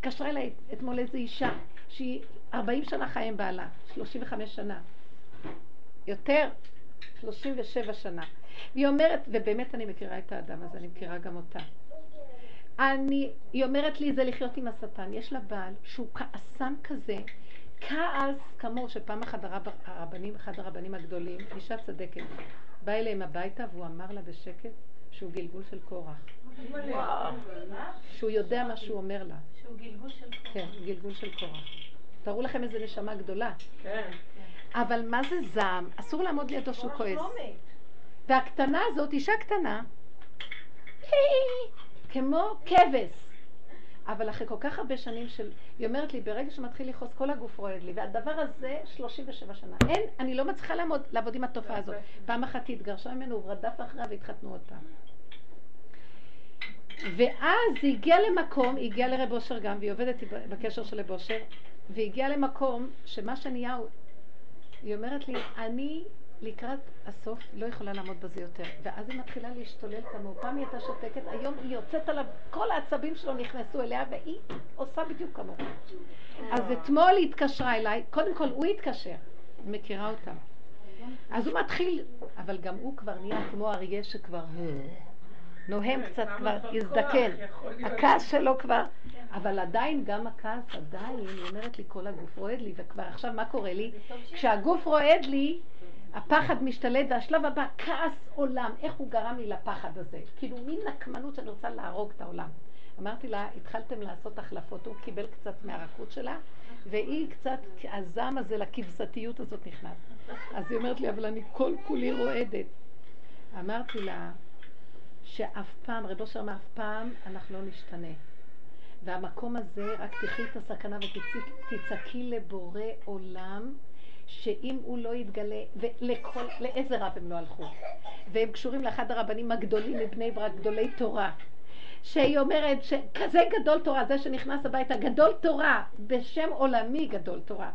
התקשרה אליי אתמול איזו אישה, שהיא 40 שנה חיה עם בעלה, 35 שנה. יותר, 37 שנה. והיא אומרת, ובאמת אני מכירה את האדם הזה, אני מכירה גם אותה. אני, היא אומרת לי, זה לחיות עם השטן. יש לה בעל שהוא כעסן כזה, כעס כמוהו, שפעם אחת הרב, הרבנים, אחד הרבנים הגדולים, אישה צדקת, בא אליהם הביתה והוא אמר לה בשקט שהוא גלגול של קורח. שהוא יודע מה שהוא אומר לה. שהוא גלגול של קורח. כן, גלגול של קורח. תראו לכם איזה נשמה גדולה. כן. אבל מה זה זעם? אסור לעמוד לידו שהוא כועס. לא והקטנה הזאת, אישה קטנה, כמו כבש. אבל אחרי כל כך הרבה שנים של... היא אומרת לי, ברגע שמתחיל לכעוס, כל הגוף רועד לי, והדבר הזה 37 שנה. אין, אני לא מצליחה לעמוד, לעבוד עם התופעה הזאת. פעם אחת היא התגרשה ממנו, הוא רדף אחריה והתחתנו עוד פעם. ואז היא הגיעה למקום, היא הגיעה לרב אושר גם, והיא עובדת בקשר של רב אושר, והיא הגיעה למקום שמה שנהיה, היא אומרת לי, אני לקראת הסוף לא יכולה לעמוד בזה יותר. ואז היא מתחילה להשתולל כמוהו. פעם היא הייתה שותקת, היום היא יוצאת עליו, כל העצבים שלו נכנסו אליה, והיא עושה בדיוק כמוהו. אז אתמול היא התקשרה אליי, קודם כל הוא התקשר, מכירה אותה. אז הוא מתחיל, אבל גם הוא כבר נהיה כמו אריה שכבר נוהם קצת, כבר הזדקן. הכעס שלו כבר, אבל עדיין, גם הכעס עדיין, היא אומרת לי, כל הגוף רועד לי, וכבר עכשיו מה קורה לי? כשהגוף רועד לי, הפחד משתלט, והשלב הבא, כעס עולם. איך הוא גרם לי לפחד הזה? כאילו, מין נקמנות שאני רוצה להרוג את העולם. אמרתי לה, התחלתם לעשות החלפות, הוא קיבל קצת מהרכות שלה, והיא קצת, הזעם הזה לכבשתיות הזאת נכנס. אז היא אומרת לי, אבל אני כל כולי רועדת. אמרתי לה, שאף פעם, רבו שם אף פעם אנחנו לא נשתנה. והמקום הזה, רק תחי את הסכנה ותצעקי לבורא עולם שאם הוא לא יתגלה, ולכל, לאיזה רב הם לא הלכו. והם קשורים לאחד הרבנים הגדולים מבני ברק, גדולי תורה. שהיא אומרת שכזה גדול תורה, זה שנכנס הביתה, גדול תורה, בשם עולמי גדול תורה,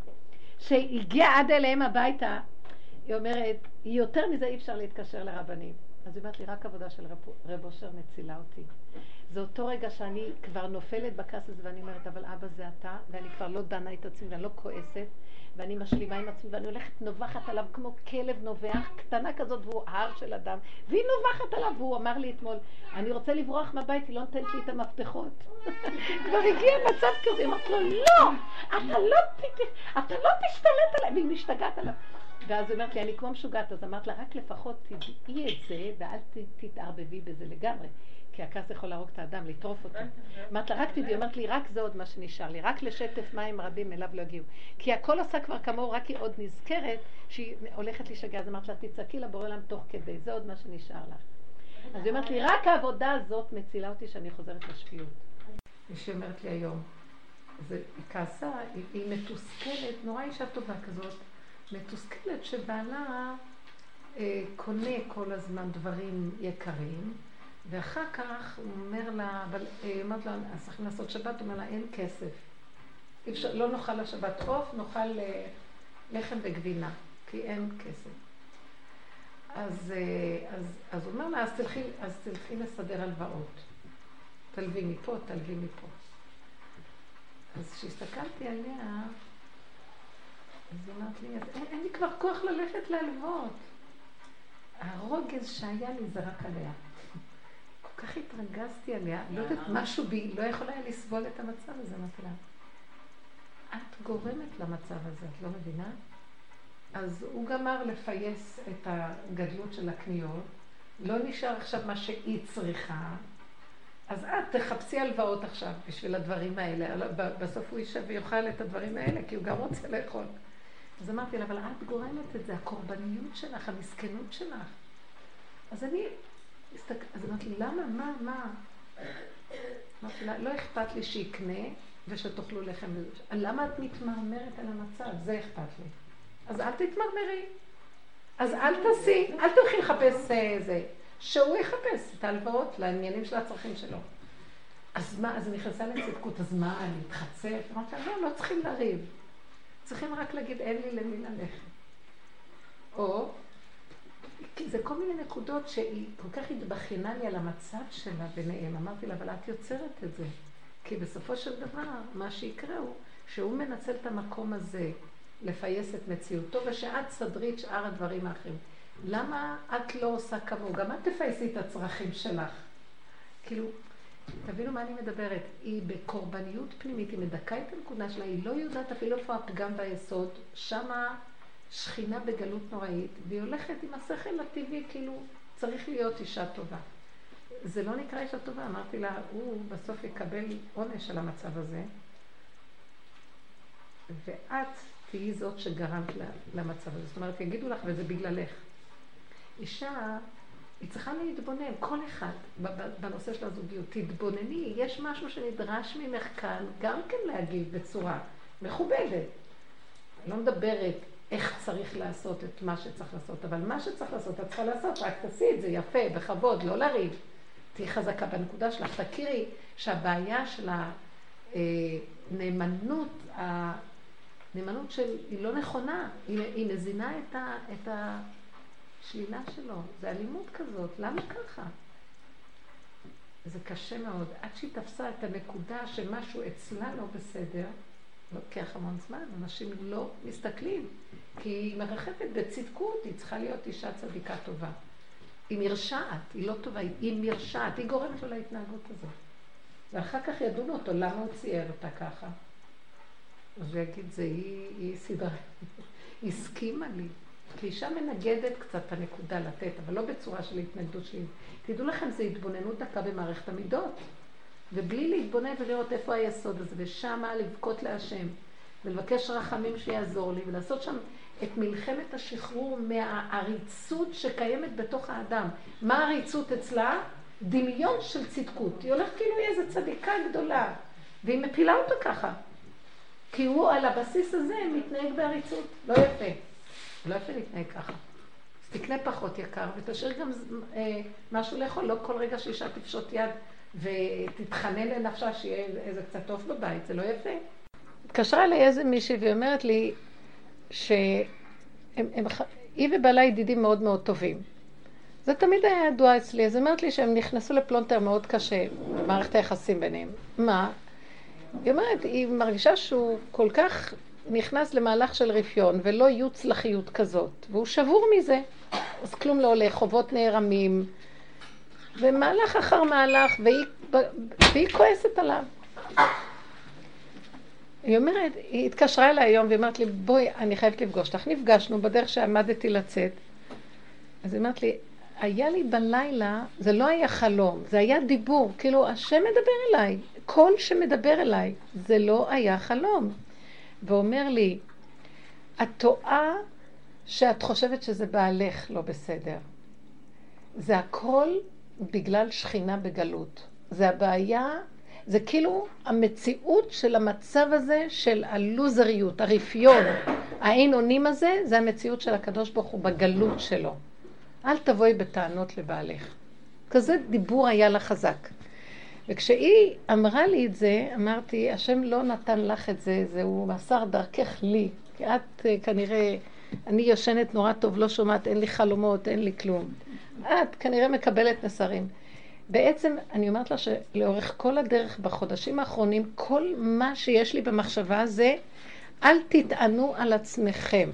שהגיע עד אליהם הביתה, היא אומרת, יותר מזה אי אפשר להתקשר לרבנים. אז היא אומרת לי, רק עבודה של רב, רב אושר מצילה אותי. זה אותו רגע שאני כבר נופלת בכעס הזה ואני אומרת, אבל אבא זה אתה, ואני כבר לא דנה את עצמי ואני לא כועסת, ואני משלימה עם עצמי, ואני הולכת נובחת עליו כמו כלב נובח, קטנה כזאת, והוא הר של אדם, והיא נובחת עליו, והוא אמר לי אתמול, אני רוצה לברוח מהבית, היא לא נותנת לי את המפתחות. כבר הגיע מצב כזה, אמרתי לו, לא, אתה לא, אתה לא תשתלט עליי, והיא משתגעת עליו. ואז היא אומרת לי, אני כמו משוגעת, אז אמרת לה, רק לפחות תדעי את זה, ואל תתערבבי בזה לגמרי. כי הכעס יכול להרוג את האדם, לטרוף אותו. אמרת לה, רק תדעי, אמרת לי, רק זה עוד מה שנשאר לי, רק לשטף מים רבים אליו לא יגיעו. כי הכל עשה כבר כמוהו, רק היא עוד נזכרת שהיא הולכת להשתגע, אז אמרת לה, תצעקי לבורא עולם תוך כדי, זה עוד מה שנשאר לך. אז היא אומרת לי, רק העבודה הזאת מצילה אותי שאני חוזרת לשפיות. מישהי אומרת לי היום, כעסה, היא מתוסכלת, נורא אישה טובה כזאת, מתוסכלת שבעלה אה, קונה כל הזמן דברים יקרים, ואחר כך הוא אומר לה, אבל היא אה, אומרת לה, אז צריכים לעשות שבת, הוא אומר לה, אין כסף. אפשר, לא נאכל לשבת עוף, נאכל אה, לחם וגבינה, כי אין כסף. אז, אה, אז, אז הוא אומר לה, אז תלכי, אז תלכי לסדר הלוואות. תלווי מפה, תלווי מפה. אז כשהסתכלתי עליה, אז היא אמרת לי, אז אין, אין לי כבר כוח ללכת להלוות. הרוגז שהיה לי זרק עליה. כל כך התרגזתי עליה, לא יודעת, משהו בי, לא יכולה היה לסבול את המצב הזה, אמרתי לה, את גורמת למצב הזה, את לא מבינה? אז הוא גמר לפייס את הגדלות של הקניות, לא נשאר עכשיו מה שהיא צריכה, אז את תחפשי הלוואות עכשיו בשביל הדברים האלה. בסוף הוא יישב ויאכל את הדברים האלה, כי הוא גם רוצה לאכול. אז אמרתי לה, אבל את גורמת את זה, הקורבניות שלך, המסכנות שלך. אז אני, אז אמרתי למה, מה, מה? אמרתי לה, לא אכפת לי שיקנה ושתאכלו לחם. למה את מתמרמרת על המצב? זה אכפת לי. אז אל תתמרמרי. אז אל תעשי, אל תלכי לחפש אה, זה. שהוא יחפש את ההלוואות לעניינים של הצרכים שלו. אז מה, אז נכנסה לצדקות, אז מה, אני אתחצף? אמרתי לה, לא, לא צריכים לריב. צריכים רק להגיד, אין לי למי ללכת. או, כי זה כל מיני נקודות שהיא כל כך התבכיינה לי על המצב שלה ביניהם. אמרתי לה, אבל את יוצרת את זה. כי בסופו של דבר, מה שיקרה הוא שהוא מנצל את המקום הזה לפייס את מציאותו, ושאת תסדרי את שאר הדברים האחרים. למה את לא עושה כמוהו? גם את תפייסי את הצרכים שלך. כאילו, תבינו מה אני מדברת. היא בקורבניות פנימית, היא מדכאה את הנקודה שלה, היא לא יודעת אפילו איפה הפגם ביסוד, שמה שכינה בגלות נוראית, והיא הולכת עם השכל הטבעי, כאילו, צריך להיות אישה טובה. זה לא נקרא אישה טובה, אמרתי לה, הוא בסוף יקבל עונש על המצב הזה, ואת תהיי זאת שגרמת למצב הזה. זאת אומרת, יגידו לך, וזה בגללך. אישה, היא צריכה להתבונן, כל אחד, בנושא של הזוגיות. תתבונני, יש משהו שנדרש ממך כאן, גם כן להגיב בצורה מכובדת. אני לא מדברת איך צריך לעשות את מה שצריך לעשות, אבל מה שצריך לעשות, את צריכה לעשות, רק תעשי את זה יפה, בכבוד, לא לריב. תהיי חזקה בנקודה שלך. תכירי שהבעיה של הנאמנות, הנאמנות של, היא לא נכונה, היא, היא מזינה את, ה, את השלילה שלו. זה אלימות כזאת, למה ככה? זה קשה מאוד. עד שהיא תפסה את הנקודה שמשהו אצלה לא בסדר, לוקח המון זמן, אנשים לא מסתכלים, כי היא מרחפת בצדקות, היא צריכה להיות אישה צדיקה טובה. היא מרשעת, היא לא טובה, היא מרשעת, היא גורמת לו להתנהגות הזאת. ואחר כך ידונו אותו, למה הוא צייר אותה ככה? אז הוא יגיד, זה היא, היא היא הסכימה לי. כי אישה מנגדת קצת את הנקודה לתת, אבל לא בצורה של התנגדות שלי. תדעו לכם, זה התבוננות דקה במערכת המידות. ובלי להתבונן ולראות איפה היסוד הזה, ושמה לבכות להשם, ולבקש רחמים שיעזור לי, ולעשות שם את מלחמת השחרור מהעריצות שקיימת בתוך האדם. מה העריצות אצלה? דמיון של צדקות. היא הולכת כאילו היא איזה צדיקה גדולה, והיא מפילה אותו ככה. כי הוא על הבסיס הזה מתנהג בעריצות. לא יפה. לא יפה להתנהג ככה. אז תקנה פחות יקר ותשאיר גם אה, משהו לאכול, לא כל רגע שאישה תפשוט יד ותתחנן לנפשה שיהיה איזה קצת טוב בבית, זה לא יפה. התקשרה אליי איזה מישהי והיא אומרת לי שהיא ובעלה ידידים מאוד מאוד טובים. זה תמיד היה ידוע אצלי, אז היא אומרת לי שהם נכנסו לפלונטר מאוד קשה, במערכת היחסים ביניהם. מה? היא אומרת, היא מרגישה שהוא כל כך נכנס למהלך של רפיון ולא יוצלחיות כזאת, והוא שבור מזה. אז כלום לא הולך, חובות נערמים, ומהלך אחר מהלך, והיא, והיא כועסת עליו. היא אומרת, היא התקשרה אליי היום והיא אומרת לי, בואי, אני חייבת לפגוש אותך. נפגשנו בדרך שעמדתי לצאת. אז היא אומרת לי, היה לי בלילה, זה לא היה חלום, זה היה דיבור, כאילו השם מדבר אליי, קול שמדבר אליי, זה לא היה חלום. ואומר לי, את טועה שאת חושבת שזה בעלך לא בסדר. זה הכל בגלל שכינה בגלות. זה הבעיה, זה כאילו המציאות של המצב הזה של הלוזריות, הרפיון, האין אונים הזה, זה המציאות של הקדוש ברוך הוא בגלות שלו. אל תבואי בטענות לבעלך. כזה דיבור היה לה חזק. וכשהיא אמרה לי את זה, אמרתי, השם לא נתן לך את זה, זהו מסר דרכך לי. כי את אה, כנראה, אני יושנת נורא טוב, לא שומעת, אין לי חלומות, אין לי כלום. את כנראה מקבלת נסרים. בעצם, אני אומרת לה שלאורך כל הדרך בחודשים האחרונים, כל מה שיש לי במחשבה זה, אל תטענו על עצמכם.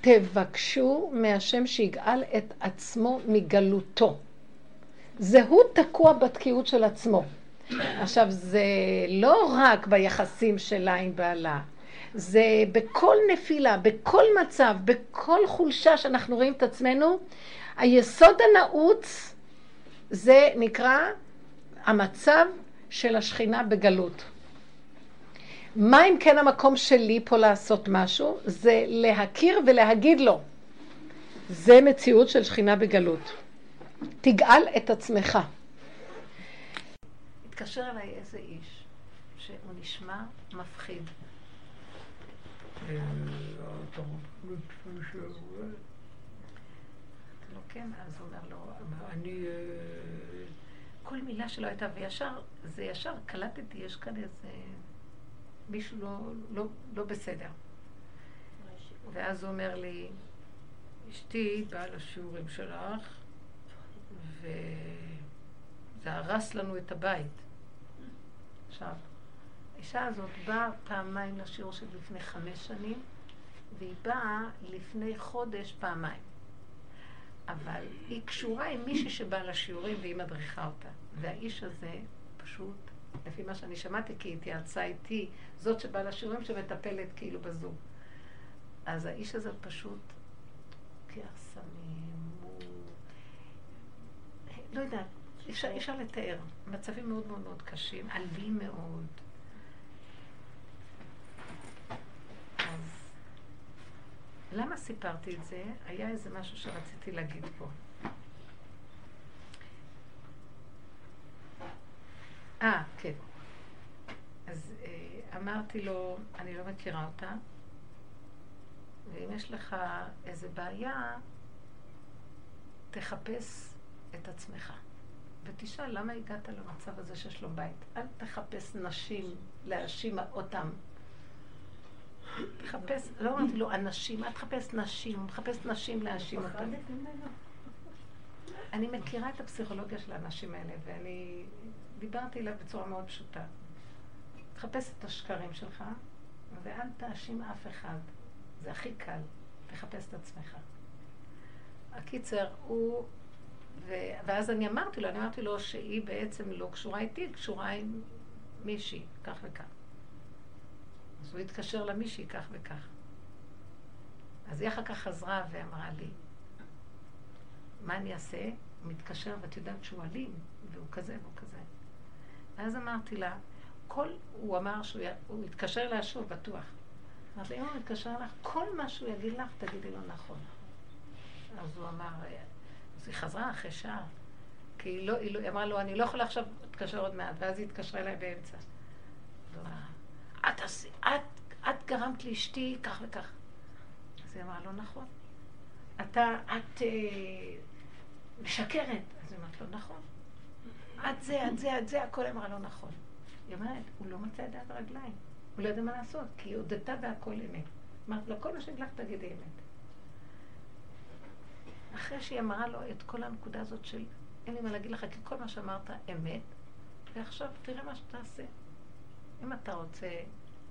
תבקשו מהשם שיגאל את עצמו מגלותו. זה הוא תקוע בתקיעות של עצמו. עכשיו, זה לא רק ביחסים שלה עם בעלה, זה בכל נפילה, בכל מצב, בכל חולשה שאנחנו רואים את עצמנו, היסוד הנעוץ זה נקרא המצב של השכינה בגלות. מה אם כן המקום שלי פה לעשות משהו? זה להכיר ולהגיד לו. זה מציאות של שכינה בגלות. תגאל את עצמך. התקשר אליי איזה איש, שהוא נשמע מפחיד. אה, כן, אז הוא אומר לו, אני... אה, כל מילה שלו הייתה, וישר, זה ישר קלטתי, יש כאן איזה... מישהו לא, לא, לא בסדר. ואז הוא אומר לי, אשתי באה לשיעורים שלך, וזה הרס לנו את הבית. עכשיו, האישה הזאת באה פעמיים לשיעור של לפני חמש שנים, והיא באה לפני חודש פעמיים. אבל היא קשורה עם מישהי שבאה לשיעורים והיא מדריכה אותה. והאיש הזה פשוט, לפי מה שאני שמעתי, כי היא התייעצה איתי, זאת שבאה לשיעורים שמטפלת כאילו בזום. אז האיש הזה פשוט לוקח סמים, הוא... לא יודעת, אפשר, אפשר לתאר. מצבים מאוד מאוד מאוד קשים, אלים מאוד. אז למה סיפרתי את זה? היה איזה משהו שרציתי להגיד פה. אה, כן. אז אה, אמרתי לו, אני לא מכירה אותה, ואם יש לך איזה בעיה, תחפש את עצמך. ותשאל למה הגעת למצב הזה שיש לו בית. אל תחפש נשים להאשים אותם. תחפש, לא אמרתי לו אנשים, אל תחפש נשים, הוא מחפש נשים להאשים אותם. אני מכירה את הפסיכולוגיה של האנשים האלה, ואני דיברתי אליו בצורה מאוד פשוטה. תחפש את השקרים שלך, ואל תאשים אף אחד. זה הכי קל, תחפש את עצמך. הקיצר, הוא... ואז אני אמרתי לו, אני אמרתי לו שהיא בעצם לא קשורה איתי, קשורה עם מישהי, כך וכך. אז הוא התקשר למישהי כך וכך. אז היא אחר כך חזרה ואמרה לי, מה אני אעשה? הוא מתקשר ואת יודעת שהוא אלים, והוא כזה והוא כזה. ואז אמרתי לה, כל, הוא אמר שהוא יתקשר אליה שוב, בטוח. אמרתי, אם הוא מתקשר לך, כל מה שהוא יגיד לך, תגידי לו נכון. אז הוא אמר, אז היא חזרה אחרי שעה, כי היא, לא, היא, לא, היא אמרה לו, אני לא יכולה עכשיו להתקשר עוד מעט, ואז היא התקשרה אליי באמצע. את, את, את גרמת לאשתי כך וכך. אז היא אמרה, לא נכון. אתה, את אה, משקרת. אז היא אמרת לו, נכון. את זה, את זה, את זה, הכל אמרה לא נכון. היא אומרת, הוא לא מצא ידיים ורגליים. הוא לא יודע מה לעשות, כי היא הודתה והכל אמת. אמרת לו, כל מה שיגיד לך תגידי אמת. אחרי שהיא אמרה לו את כל הנקודה הזאת של אין לי מה להגיד לך, כי כל מה שאמרת אמת, ועכשיו תראה מה שתעשה. אם אתה רוצה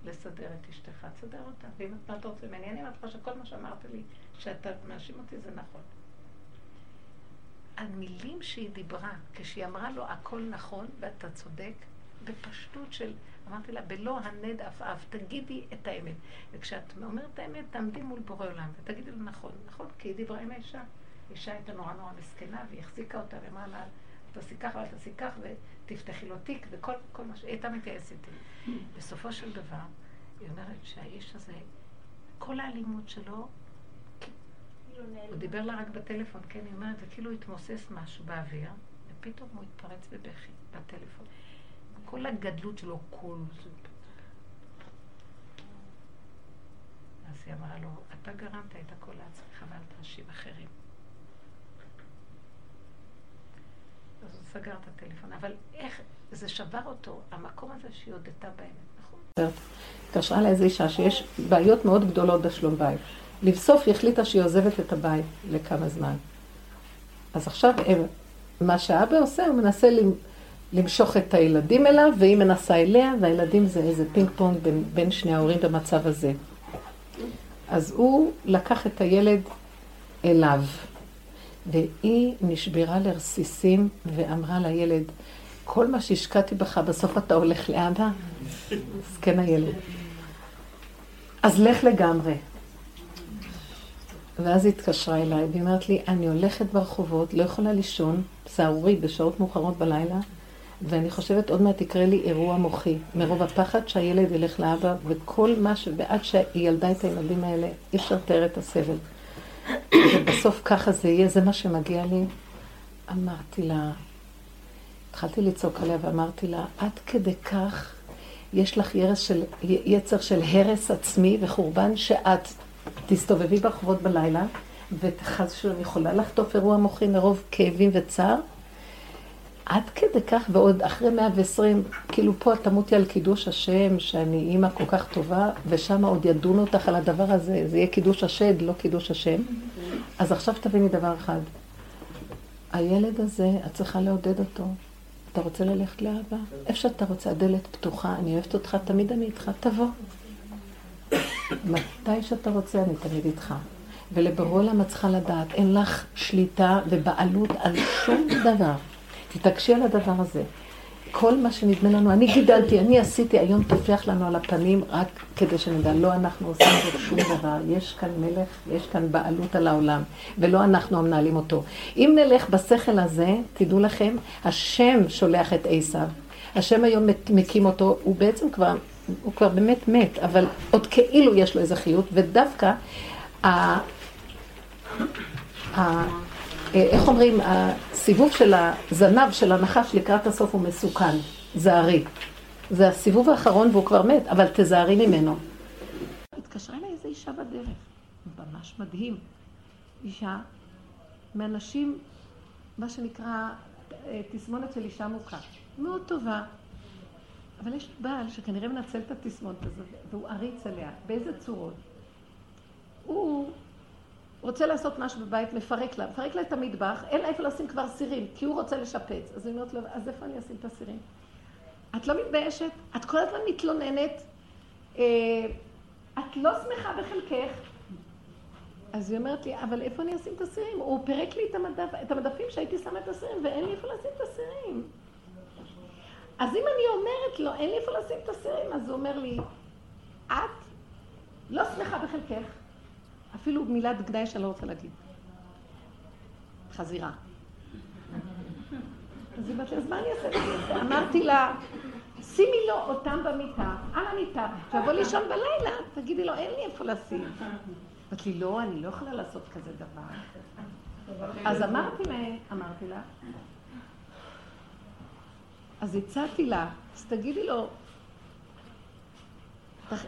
לסדר את אשתך, תסדר אותה. ואם אתה רוצה ממני, אני אומרת לך שכל מה שאמרת לי, שאתה מאשים אותי, זה נכון. המילים שהיא דיברה, כשהיא אמרה לו הכל נכון ואתה צודק, בפשטות של, אמרתי לה, בלא הנד עפעף, תגידי את האמת. וכשאת אומרת את האמת, תעמדי מול בורא עולם ותגידי לו נכון. נכון, כי היא דיברה עם האישה. אישה הייתה נורא נורא מסכנה, והיא החזיקה אותה ואמרה לה, תעשי כך ואל תעשי כך, ותפתחי לו תיק, וכל מה ש... היא הייתה מתייעצת איתי. בסופו של דבר, היא אומרת שהאיש הזה, כל האלימות שלו, הוא דיבר לה רק בטלפון, כן, היא אומרת, זה כאילו התמוסס משהו באוויר, ופתאום הוא התפרץ בבכי בטלפון. כל הגדלות שלו, כל זה. אז היא אמרה לו, אתה גרמת את הכל לעצמך ואל תאשים אחרים. אז הוא סגר את הטלפון. אבל איך, זה שבר אותו, המקום הזה שהיא הודתה באמת, נכון? התקשרה לאיזו אישה שיש בעיות מאוד גדולות בשלום בית. לבסוף היא החליטה שהיא עוזבת את הבית לכמה זמן. אז עכשיו מה שהאבא עושה, הוא מנסה למשוך את הילדים אליו, והיא מנסה אליה, והילדים זה איזה פינג פונג בין, בין שני ההורים במצב הזה. אז הוא לקח את הילד אליו. והיא נשברה לרסיסים ואמרה לילד, כל מה שהשקעתי בך, בסוף אתה הולך לאבא? זקן הילד. אז לך לגמרי. ואז היא התקשרה אליי והיא אומרת לי, אני הולכת ברחובות, לא יכולה לישון, סהרורי בשעות מאוחרות בלילה, ואני חושבת עוד מעט יקרה לי אירוע מוחי, מרוב הפחד שהילד ילך לאבא, וכל מה ש... ועד שהיא ילדה את הילדים האלה, אי אפשר לתאר את הסבל. ובסוף ככה זה יהיה, זה מה שמגיע לי. אמרתי לה, התחלתי לצעוק עליה ואמרתי לה, עד כדי כך יש לך של, יצר של הרס עצמי וחורבן שאת תסתובבי ברחובות בלילה וחס שאני יכולה לחטוף אירוע מוחי מרוב כאבים וצער. עד כדי כך, ועוד אחרי 120, כאילו פה תמותי על קידוש השם, שאני אימא כל כך טובה, ושם עוד ידונו אותך על הדבר הזה, זה יהיה קידוש השד, לא קידוש השם. אז עכשיו תביני דבר אחד, הילד הזה, את צריכה לעודד אותו. את אתה רוצה ללכת לאבא? איפה שאתה רוצה, הדלת פתוחה, אני אוהבת אותך, תמיד אני איתך, תבוא. מתי שאתה רוצה, אני תמיד איתך. ולברוא למה צריכה לדעת, אין לך שליטה ובעלות על שום דבר. תתעקשי על הדבר הזה. כל מה שנדמה לנו, אני גידלתי, אני עשיתי, היום טופח לנו על הפנים רק כדי שנדע, לא אנחנו עושים פה שום דבר, יש כאן מלך, יש כאן בעלות על העולם, ולא אנחנו המנהלים אותו. אם נלך בשכל הזה, תדעו לכם, השם שולח את עשיו. השם היום מקים אותו, הוא בעצם כבר, הוא כבר באמת מת, אבל עוד כאילו יש לו איזה חיות, ודווקא ה... ה... איך אומרים, הסיבוב של הזנב של הנחש לקראת הסוף הוא מסוכן, זערי. זה הסיבוב האחרון והוא כבר מת, אבל תזהרי ממנו. התקשרה אליי איזו אישה בדרך, ממש מדהים. אישה מאנשים, מה שנקרא אה, תסמונת של אישה מוכה. מאוד טובה. אבל יש בעל שכנראה מנצל את התסמונת הזאת, והוא עריץ עליה. באיזה צורות? הוא רוצה לעשות משהו בבית, מפרק לה, מפרק לה את המטבח, אין לה איפה לשים כבר סירים, כי הוא רוצה לשפץ. אז היא אומרת לו, אז איפה אני אשים את הסירים? את לא מתביישת? את כל הזמן מתלוננת? אה, את לא שמחה בחלקך? אז היא אומרת לי, אבל איפה אני אשים את הסירים? הוא פירק לי את, המדף, את המדפים שהייתי שמה את הסירים, ואין לי איפה לשים את הסירים. אז אם אני אומרת לו, אין לי איפה לשים את הסירים, אז הוא אומר לי, את לא שמחה בחלקך, אפילו מילת גנאי שאני לא רוצה להגיד. חזירה. אז היא אמרת לי, אז מה אני אעשה? אמרתי לה, שימי לו אותם במיטה, על המיטה, תבוא לישון בלילה, תגידי לו, אין לי איפה לשים. אמרתי לי, לא, אני לא יכולה לעשות כזה דבר. אז אמרתי לה, אמרתי לה, אז הצעתי לה, אז תגידי לו,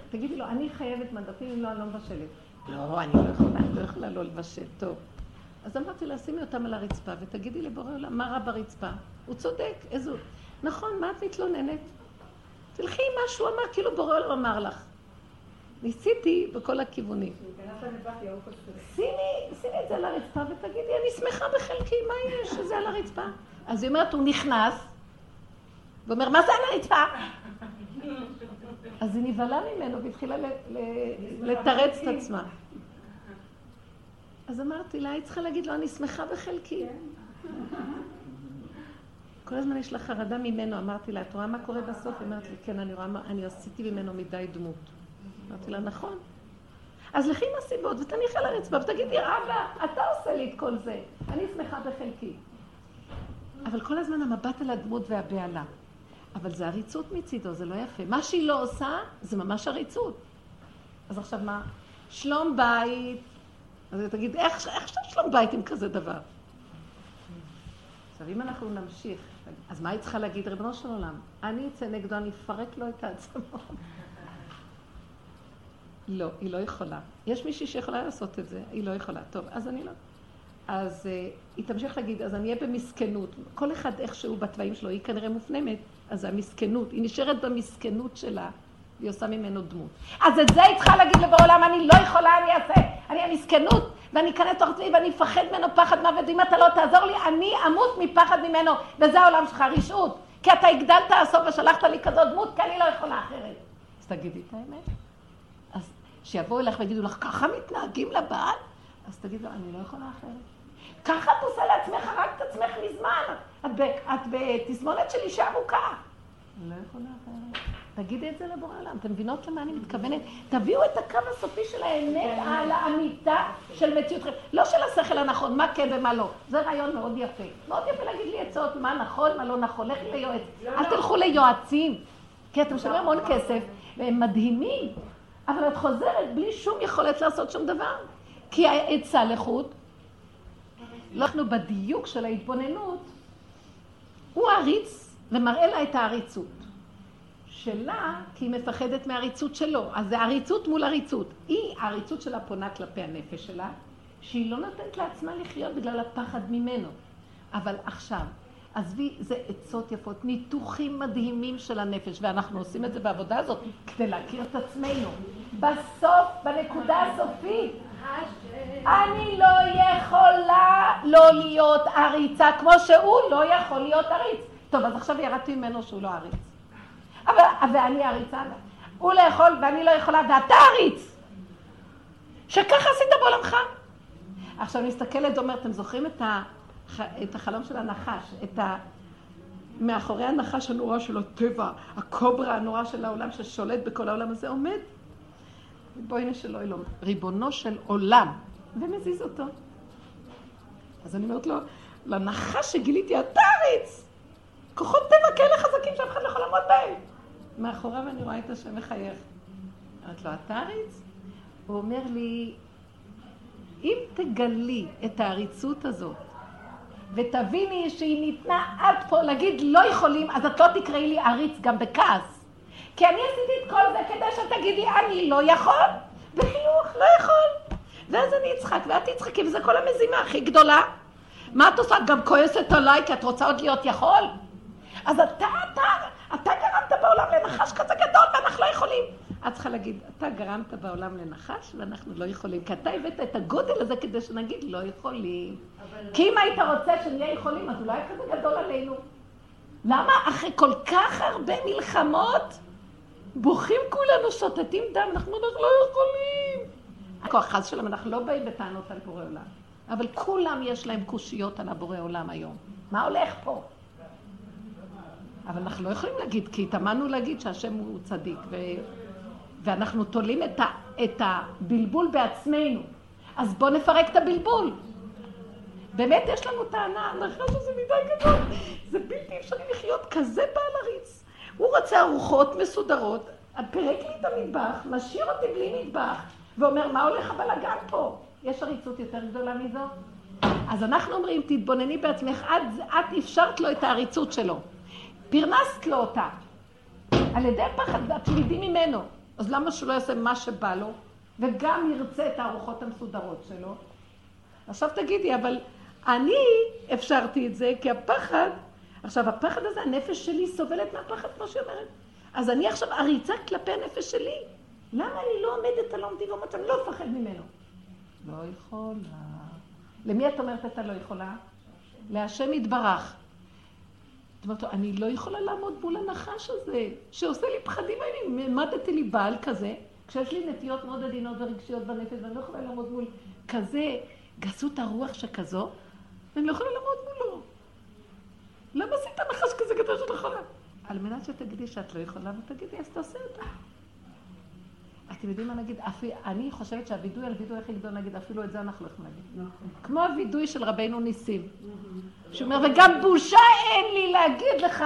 תגידי לו, אני חייבת מדפים, אם לא, אני לא מבשלת. לא, אני לא יכולה, לא יכולה לא לבשל, טוב. אז אמרתי לה, שימי אותם על הרצפה ותגידי לבורא עולם, מה רע ברצפה? הוא צודק, איזו... נכון, מה את מתלוננת? תלכי עם מה שהוא אמר, כאילו בורא עולם אמר לך. ניסיתי בכל הכיוונים. שימי, שימי את זה על הרצפה ותגידי, אני שמחה בחלקי, מה יש שזה על הרצפה? אז היא אומרת, הוא נכנס, ואומר, מה זה על הרצפה? אז היא נבהלה ממנו והתחילה לתרץ את עצמה. אז אמרתי לה, היא צריכה להגיד לו, אני שמחה בחלקי. כל הזמן יש לה חרדה ממנו, אמרתי לה, את רואה מה קורה בסוף? היא אומרת לי, כן, אני רואה מה, אני עשיתי ממנו מדי דמות. אמרתי לה, נכון. אז לכי עם הסיבות ותניחי על הרצפה ותגידי, אבא, אתה עושה לי את כל זה, אני שמחה בחלקי. אבל כל הזמן המבט על הדמות והבהלה. אבל זה עריצות מצידו, זה לא יפה. מה שהיא לא עושה, זה ממש עריצות. אז עכשיו מה? שלום בית. אז תגיד, איך, עכשיו שלום בית עם כזה דבר? עכשיו, אם אנחנו נמשיך, אז מה היא צריכה להגיד, ריבונו של עולם? אני אצא נגדו, אני אפרק לו את העצמות. לא, היא לא יכולה. יש מישהי שיכולה לעשות את זה, היא לא יכולה. טוב, אז אני לא. אז uh, היא תמשיך להגיד, אז אני אהיה במסכנות. כל אחד איכשהו בתוואים שלו, היא כנראה מופנמת. אז זה המסכנות, היא נשארת במסכנות שלה, היא עושה ממנו דמות. אז את זה היא צריכה להגיד לבורא עולם, אני לא יכולה, אני אעשה, אני המסכנות, ואני אכנס תוך עצמי ואני אפחד ממנו פחד מוות, אם אתה לא תעזור לי, אני אמות מפחד ממנו, וזה העולם שלך, רשעות. כי אתה הגדלת הסוף ושלחת לי כזאת דמות, כי אני לא יכולה אחרת. אז תגידי את האמת. אז שיבואו אליך ויגידו לך, ככה מתנהגים לבעל? אז תגיד לו, אני לא יכולה אחרת. ככה את עושה לעצמך, רק את עצמך מזמן. את, בתסמונת של אישה ארוכה. לא יכולה. תגידי את זה לבורא עולם. אתם מבינות למה אני מתכוונת? תביאו את הקו הסופי של האמת על האמיתה של מציאותכם. לא של השכל הנכון, מה כן ומה לא. זה רעיון מאוד יפה. מאוד יפה להגיד לי עצות, מה נכון, מה לא נכון. לכי ליועץ. אל תלכו ליועצים. כי אתם משלמים המון כסף, והם מדהימים. אבל את חוזרת בלי שום יכולת לעשות שום דבר. כי העצה לחוד אנחנו בדיוק של ההתבוננות, הוא עריץ ומראה לה את העריצות. שלה, כי היא מפחדת מהעריצות שלו. אז זה עריצות מול עריצות. היא, העריצות שלה פונה כלפי הנפש שלה, שהיא לא נותנת לעצמה לחיות בגלל הפחד ממנו. אבל עכשיו, עזבי, זה עצות יפות, ניתוחים מדהימים של הנפש, ואנחנו עושים את זה בעבודה הזאת כדי להכיר את עצמנו. בסוף, בנקודה הסופית, אני לא יכולה לא להיות עריצה כמו שהוא לא יכול להיות עריץ. טוב, אז עכשיו ירדתי ממנו שהוא לא עריץ. אבל, ואני עריצה, הוא לא יכול ואני לא יכולה, ואתה עריץ! שככה עשית בעולמך. עכשיו מסתכלת ואומרת, אתם זוכרים את, ה, את החלום של הנחש, את ה... מאחורי הנחש הנורא של הטבע, הקוברה הנורא של העולם ששולט בכל העולם הזה עומד. בואי נשאלו אלוהים, ריבונו של עולם, ומזיז אותו. אז אני אומרת לו, לנחש שגיליתי, אתה עריץ! כוחות טבע כאלה חזקים שאף אחד לא יכול לעמוד בהם. מאחוריו אני רואה את השם מחייך. אמרת לו, אתה עריץ? הוא אומר לי, אם תגלי את העריצות הזאת, ותביני שהיא ניתנה עד פה, להגיד לא יכולים, אז את לא תקראי לי עריץ גם בכעס. כי אני עשיתי את כל זה כדי שתגידי, אני לא יכול, בחיוך, לא יכול. ואז אני אצחק, ואת תצחקי, וזה כל המזימה הכי גדולה. מה את עושה? גם כועסת עליי, כי את רוצה עוד להיות יכול? אז אתה, אתה, אתה גרמת בעולם לנחש כזה גדול, ואנחנו לא יכולים. את צריכה להגיד, אתה גרמת בעולם לנחש ואנחנו לא יכולים, כי אתה הבאת את הגודל הזה כדי שנגיד לא יכולים. כי אם היית רוצה שנהיה יכולים, אז אולי כזה גדול עלינו. למה אחרי כל כך הרבה מלחמות, בוכים כולנו, שותתים דם, אנחנו לא יכולים. הכוח חס שלהם, אנחנו לא באים בטענות על בורא עולם. אבל כולם יש להם קושיות על הבורא עולם היום. מה הולך פה? אבל אנחנו לא יכולים להגיד, כי התאמנו להגיד שהשם הוא צדיק, ו... ואנחנו תולים את, ה... את הבלבול בעצמנו. אז בואו נפרק את הבלבול. באמת יש לנו טענה, הנחש הזה מדי גדול, זה בלתי אפשרי לחיות כזה בעל עריץ. הוא רוצה ארוחות מסודרות, פירק לי את המטבח, משאיר אותי בלי מטבח, ואומר, מה הולך הבלאגן פה? יש עריצות יותר גדולה מזו? אז אנחנו אומרים, תתבונני בעצמך, את, את אפשרת לו את העריצות שלו. פרנסת לו אותה. על ידי הפחד והתמידים ממנו. אז למה שהוא לא יעשה מה שבא לו, וגם ירצה את הארוחות המסודרות שלו? עכשיו תגידי, אבל אני אפשרתי את זה כי הפחד, עכשיו הפחד הזה, הנפש שלי סובלת מהפחד, כמו שהיא אומרת. אז אני עכשיו עריצה כלפי הנפש שלי. למה אני לא עומדת על עומדי ואומרת, אני לא אפחד ממנו? לא יכולה. למי את אומרת אתה לא יכולה? להשם יתברך. אומרת לו, אני לא יכולה לעמוד מול הנחש הזה, שעושה לי פחדים, אני העמדתי לי בעל כזה, כשיש לי נטיות מאוד עדינות ורגשיות בנפש, ואני לא יכולה לעמוד מול כזה גסות הרוח שכזו, ואני לא יכולה לעמוד מולו. למה עשית נחש כזה גדול שאת לא יכולה? על מנת שתגידי שאת לא יכולה, ותגידי, אז תעשה אותה. אתם יודעים מה נגיד? אני חושבת שהווידוי על וידוי הכי גדול, נגיד, אפילו את זה אנחנו לא יכולים להגיד. נכון. כמו הווידוי של רבנו ניסים. שהוא אומר, וגם בושה אין לי להגיד לך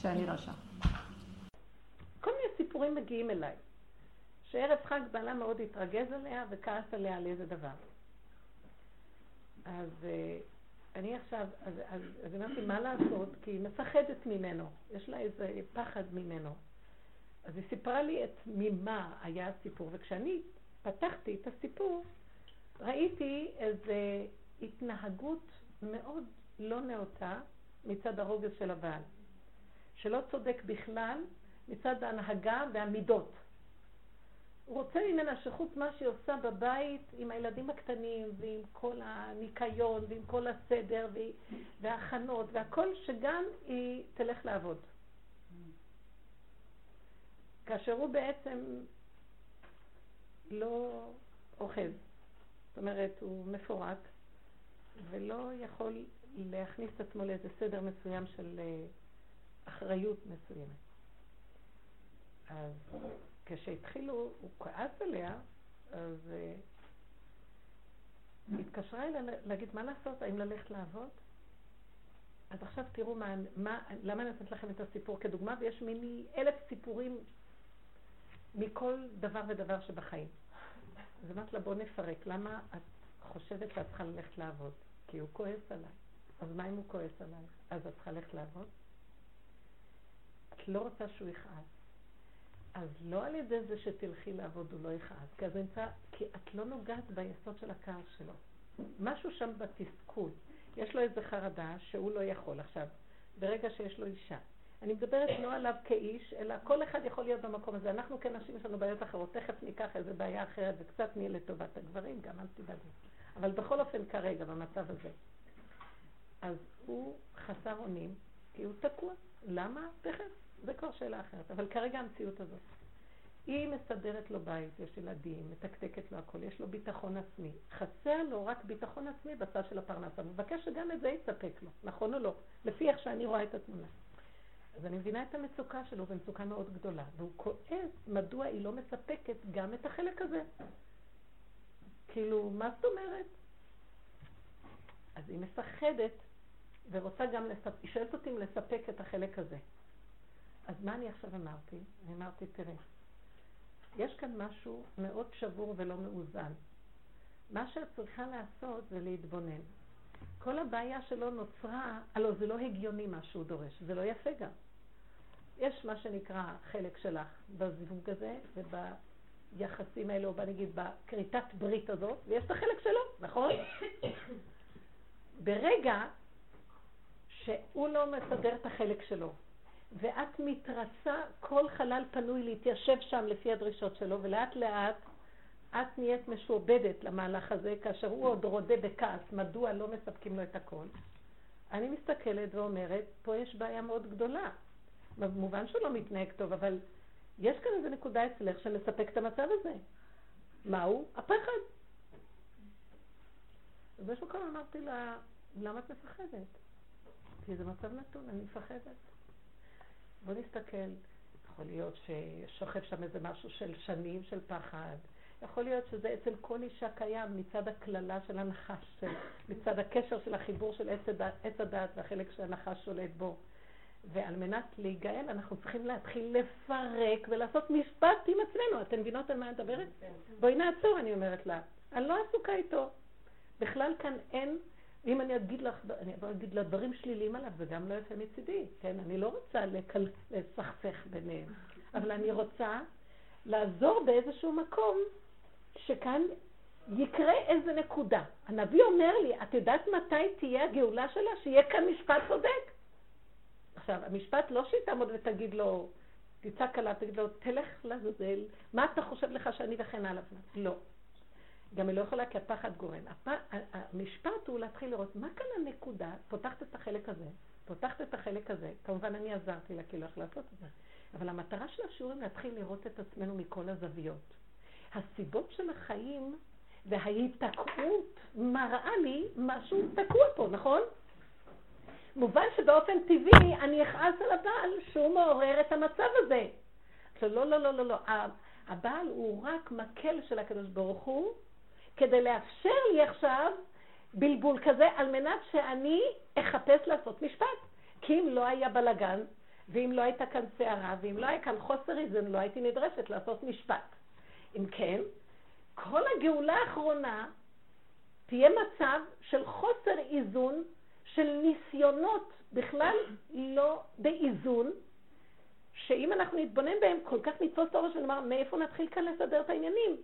שאני רשע. כל מיני סיפורים מגיעים אליי. שערב חג בעלה מאוד התרגז עליה וכעס עליה על איזה דבר. אז אה, אני עכשיו, אז, אז, אז אמרתי, מה לעשות? כי היא מפחדת ממנו, יש לה איזה פחד ממנו. אז היא סיפרה לי את ממה היה הסיפור, וכשאני פתחתי את הסיפור, ראיתי איזו התנהגות מאוד לא נאותה מצד הרוגז של הבעל, שלא צודק בכלל מצד ההנהגה והמידות. הוא רוצה ממנה שחוץ מה שהיא עושה בבית עם הילדים הקטנים ועם כל הניקיון ועם כל הסדר וההכנות והכל, שגם היא תלך לעבוד. כאשר הוא בעצם לא אוחז. זאת אומרת, הוא מפורק ולא יכול להכניס את עצמו לאיזה סדר מסוים של אה, אחריות מסוימת. אז כשהתחילו, הוא כעס עליה, אז uh, התקשרה אליה להגיד מה לעשות, האם ללכת לעבוד? אז עכשיו תראו מה, מה, למה אני נותנת לכם את הסיפור כדוגמה, ויש מיני אלף סיפורים מכל דבר ודבר שבחיים. אז אמרת לה, בוא נפרק, למה את חושבת שאת צריכה ללכת לעבוד? כי הוא כועס עליי. אז מה אם הוא כועס עליי? אז את צריכה ללכת לעבוד? את לא רוצה שהוא יכעס. אז לא על ידי זה שתלכי לעבוד הוא לא יכעס, כי, נמצא, כי את לא נוגעת ביסוד של הכעס שלו. משהו שם בתסכול. יש לו איזו חרדה שהוא לא יכול. עכשיו, ברגע שיש לו אישה, אני מדברת לא עליו כאיש, אלא כל אחד יכול להיות במקום הזה. אנחנו כנשים יש לנו בעיות אחרות, תכף ניקח איזה בעיה אחרת וקצת נהיה לטובת הגברים, גם אל תדאגו. אבל בכל אופן כרגע, במצב הזה. אז הוא חסר אונים, כי הוא תקוע. למה? תכף, זה כבר שאלה אחרת. אבל כרגע המציאות הזאת. היא מסדרת לו בית, יש ילדים, מתקתקת לו הכל, יש לו ביטחון עצמי. חסר לו רק ביטחון עצמי בצד של הפרנסה. מבקש שגם את זה יספק לו, נכון או לא? לפי איך שאני רואה את התמונה. אז אני מבינה את המצוקה שלו, ומצוקה מאוד גדולה. והוא כועס מדוע היא לא מספקת גם את החלק הזה. כאילו, מה זאת אומרת? אז היא מפחדת ורוצה גם לספק, היא שואלת אותי אם לספק את החלק הזה. אז מה אני עכשיו אמרתי? אני אמרתי, תראה, יש כאן משהו מאוד שבור ולא מאוזן. מה שאת צריכה לעשות זה להתבונן. כל הבעיה שלו נוצרה, הלוא זה לא הגיוני מה שהוא דורש, זה לא יפה גם. יש מה שנקרא חלק שלך בזיווג הזה וביחסים האלו, בוא נגיד בכריתת ברית הזאת, ויש את החלק שלו, נכון? ברגע שהוא לא מסדר את החלק שלו, ואת מתרסה כל חלל פנוי להתיישב שם לפי הדרישות שלו, ולאט לאט את נהיית משועבדת למהלך הזה, כאשר הוא עוד רודה בכעס, מדוע לא מספקים לו את הכל. אני מסתכלת ואומרת, פה יש בעיה מאוד גדולה. במובן שהוא לא מתנהג טוב, אבל יש כאן איזו נקודה אצלך שמספק את המצב הזה. מהו? הפחד. ובאיזשהו מקום אמרתי לה, למה את מפחדת? כי זה מצב נתון, אני מפחדת. בוא נסתכל, יכול להיות ששוכב שם איזה משהו של שנים של פחד. יכול להיות שזה אצל כל אישה קיים מצד הקללה של הנחש, של, מצד הקשר של החיבור של עץ הדעת והחלק שהנחש שולט בו. ועל מנת להיגאל אנחנו צריכים להתחיל לפרק ולעשות משפט עם עצמנו. אתן מבינות על מה אני מדברת? בואי נעצור, אני אומרת לה. אני לא עסוקה איתו. בכלל כאן אין אם אני אגיד לך, אני אגיד לה דברים שליליים עליו, זה גם לא יפה מצידי, כן? אני לא רוצה לקל... לסכסך ביניהם, אבל אני רוצה לעזור באיזשהו מקום שכאן יקרה איזה נקודה. הנביא אומר לי, את יודעת מתי תהיה הגאולה שלה? שיהיה כאן משפט צודק. עכשיו, המשפט לא שהיא תעמוד ותגיד לו, תצעק עליו, תגיד לו, תלך לעזאזל, מה אתה חושב לך שאני וכן הלאה? לא. גם היא לא יכולה כי הפחד גורם. הפ... המשפט הוא להתחיל לראות מה כאן הנקודה, פותחת את החלק הזה, פותחת את החלק הזה, כמובן אני עזרתי לה כאילו איך לעשות את זה, אבל המטרה של השיעורים להתחיל לראות את עצמנו מכל הזוויות. הסיבות של החיים וההיתקעות מראה לי משהו תקוע פה, נכון? מובן שבאופן טבעי אני אכעס על הבעל שהוא מעורר את המצב הזה. לא, לא, לא, לא, לא. הבעל הוא רק מקל של הקדוש ברוך הוא, כדי לאפשר לי עכשיו בלבול כזה, על מנת שאני אחפש לעשות משפט. כי אם לא היה בלגן, ואם לא הייתה כאן סערה, ואם לא היה כאן חוסר איזון, לא הייתי נדרשת לעשות משפט. אם כן, כל הגאולה האחרונה תהיה מצב של חוסר איזון, של ניסיונות בכלל לא באיזון, שאם אנחנו נתבונן בהם, כל כך נתפוס את הראש ונאמר, מאיפה נתחיל כאן לסדר את העניינים?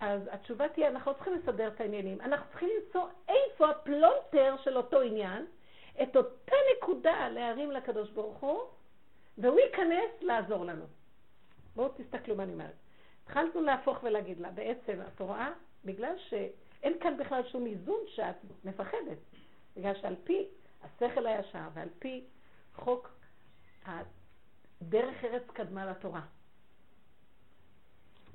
אז התשובה תהיה, אנחנו לא צריכים לסדר את העניינים, אנחנו צריכים למצוא איפה הפלונטר של אותו עניין, את אותה נקודה להרים לקדוש ברוך הוא, והוא ייכנס לעזור לנו. בואו תסתכלו מה אני אומרת. התחלנו להפוך ולהגיד לה, בעצם, את רואה? בגלל שאין כאן בכלל שום איזון שאת מפחדת. בגלל שעל פי השכל הישר ועל פי חוק דרך ארץ קדמה לתורה.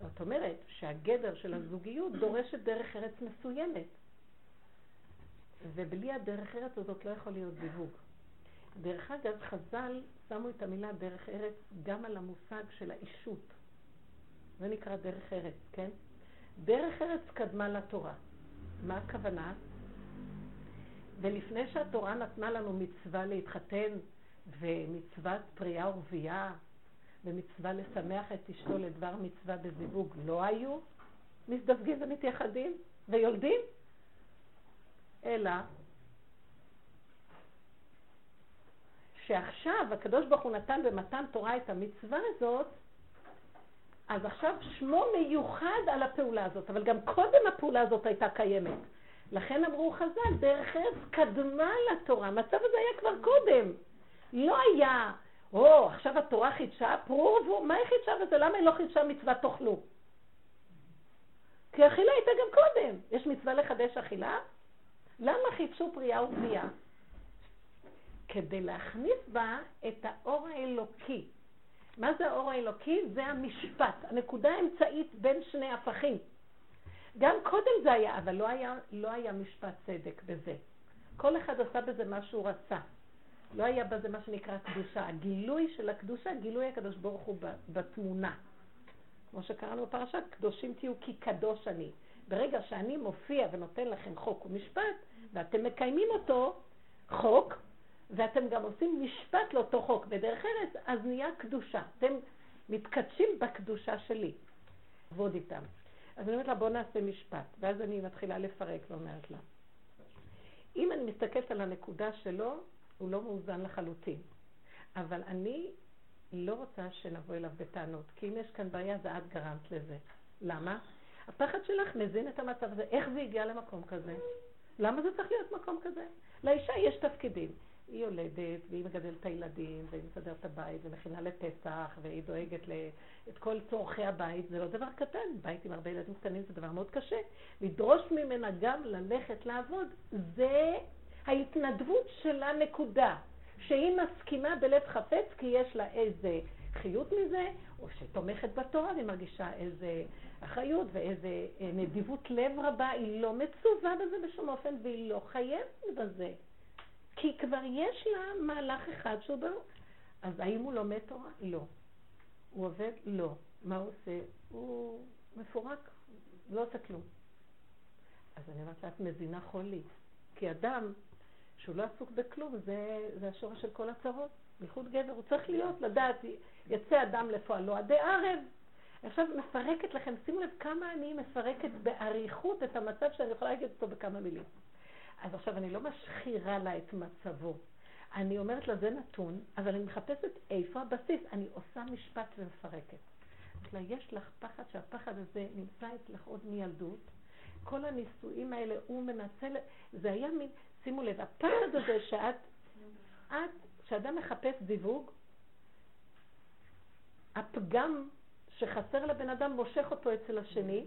זאת אומרת שהגדר של הזוגיות דורשת דרך ארץ מסוימת. ובלי הדרך ארץ הזאת לא יכול להיות זיווג. דרך אגב, חז"ל שמו את המילה דרך ארץ גם על המושג של האישות. זה נקרא דרך ארץ, כן? דרך ארץ קדמה לתורה. מה הכוונה? ולפני שהתורה נתנה לנו מצווה להתחתן ומצוות פריאה ורבייה ומצווה לשמח את אשתו לדבר מצווה בזיווג לא היו מזדווגים ומתייחדים ויולדים, אלא שעכשיו הקדוש ברוך הוא נתן במתן תורה את המצווה הזאת, אז עכשיו שמו מיוחד על הפעולה הזאת, אבל גם קודם הפעולה הזאת הייתה קיימת. לכן אמרו חז"ל, דרך ארץ קדמה לתורה, המצב הזה היה כבר קודם. לא היה או, עכשיו התורה חידשה, פרו מה היא חידשה בזה? למה היא לא חידשה מצוות תאכלו? כי אכילה הייתה גם קודם. יש מצווה לחדש אכילה? למה חידשו פריאה ובריאה? כדי להכניס בה את האור האלוקי. מה זה האור האלוקי? זה המשפט, הנקודה האמצעית בין שני הפכים. גם קודם זה היה, אבל לא היה, לא היה משפט צדק בזה. כל אחד עשה בזה מה שהוא רצה. לא היה בזה מה שנקרא קדושה. הגילוי של הקדושה, גילוי הקדוש ברוך הוא בתמונה. כמו שקראנו בפרשה, קדושים תהיו כי קדוש אני. ברגע שאני מופיע ונותן לכם חוק ומשפט, ואתם מקיימים אותו, חוק, ואתם גם עושים משפט לאותו חוק בדרך ארץ, אז נהיה קדושה. אתם מתקדשים בקדושה שלי. עבוד איתם. אז אני אומרת לה, בוא נעשה משפט. ואז אני מתחילה לפרק ואומרת לה, אם אני מסתכלת על הנקודה שלו, הוא לא מאוזן לחלוטין. אבל אני לא רוצה שנבוא אליו בטענות, כי אם יש כאן בעיה, זה את גרמת לזה. למה? הפחד שלך מזין את המצב הזה. איך זה הגיע למקום כזה? למה זה צריך להיות מקום כזה? לאישה יש תפקידים. היא יולדת, והיא מגדלת את הילדים, והיא מסדרת את הבית, ומכינה לפסח, והיא דואגת את כל צורכי הבית. זה לא דבר קטן, בית עם הרבה ילדים קטנים זה דבר מאוד קשה. לדרוש ממנה גם ללכת לעבוד, זה ההתנדבות שלה נקודה. שהיא מסכימה בלב חפץ כי יש לה איזה חיות מזה, או שתומכת בתורה והיא מרגישה איזה אחריות ואיזה אה, נדיבות לב רבה, היא לא מצווה בזה בשום אופן והיא לא חייבת בזה. כי כבר יש לה מהלך אחד שהוא ברור. אז האם הוא לומד תורה? לא. הוא עובד? לא. מה הוא עושה? הוא מפורק, לא עושה כלום. אז אני אומרת לה, את מזינה חולי. כי אדם שהוא לא עסוק בכלום, זה, זה השורש של כל הצרות. בייחוד גבר, הוא צריך להיות, לדעת, יצא אדם לפועלו עדי ערב. עכשיו מפרקת לכם, שימו לב כמה אני מפרקת באריכות את המצב שאני יכולה להגיד אותו בכמה מילים. אז עכשיו אני לא משחירה לה את מצבו. אני אומרת לה, זה נתון, אבל אני מחפשת איפה הבסיס. אני עושה משפט ומפרקת. יש לך פחד שהפחד הזה נמצא אצלך עוד מילדות. כל הנישואים האלה, הוא מנצל, זה היה מין, שימו לב, הפחד הזה שאת, את, כשאדם מחפש זיווג, הפגם שחסר לבן אדם מושך אותו אצל השני,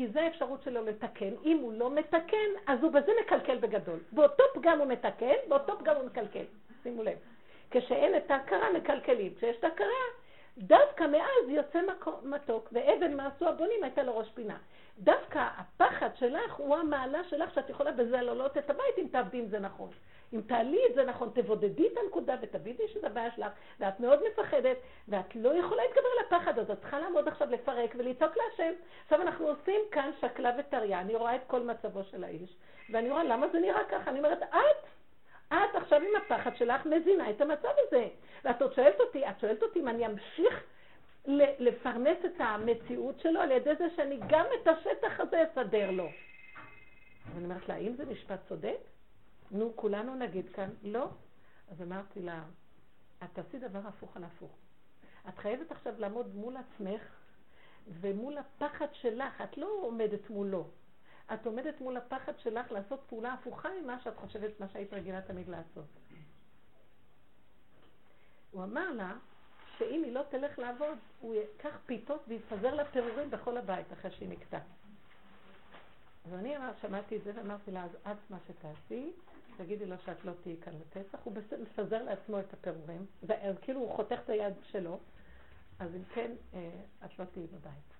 כי זה האפשרות שלו לתקן. אם הוא לא מתקן, אז הוא בזה מקלקל בגדול. באותו פגם הוא מתקן, באותו פגם הוא מקלקל. שימו לב. כשאין את ההכרה, מקלקלים. כשיש את ההכרה, דווקא מאז יוצא מתוק, ואבן מה עשו הבונים הייתה לו ראש פינה. דווקא הפחד שלך הוא המעלה שלך שאת יכולה בזה להעלות את הבית אם תעבדי עם זה נכון. אם תעלי את זה נכון, תבודדי את הנקודה ותבידי שזה הבעיה שלך, ואת מאוד מפחדת, ואת לא יכולה להתגבר על הפחד הזה, את צריכה לעמוד עכשיו לפרק ולצעוק להשם. עכשיו אנחנו עושים כאן שקלה וטריה, אני רואה את כל מצבו של האיש, ואני רואה למה זה נראה ככה, אני אומרת, את, את עכשיו עם הפחד שלך מזינה את המצב הזה. ואת עוד שואלת אותי, את שואלת אותי אם אני אמשיך לפרנס את המציאות שלו על ידי זה שאני גם את השטח הזה אסדר לו. ואני אומרת לה, האם זה משפט צודק? נו, כולנו נגיד כאן, לא. אז אמרתי לה, את תעשי דבר הפוך על הפוך. את חייבת עכשיו לעמוד מול עצמך ומול הפחד שלך, את לא עומדת מולו. את עומדת מול הפחד שלך לעשות פעולה הפוכה ממה שאת חושבת, מה שהיית רגילה תמיד לעשות. הוא אמר לה, שאם היא לא תלך לעבוד, הוא ייקח פיתות ויפזר לה פירורים בכל הבית אחרי שהיא נקטע. אז אני שמעתי את זה ואמרתי לה, אז את מה שתעשי, תגידי לו שאת לא תהיי כאן לפסח, הוא מפזר לעצמו את הפירורים, אז כאילו הוא חותך את היד שלו, אז אם כן, אה, את לא תהיי בבית.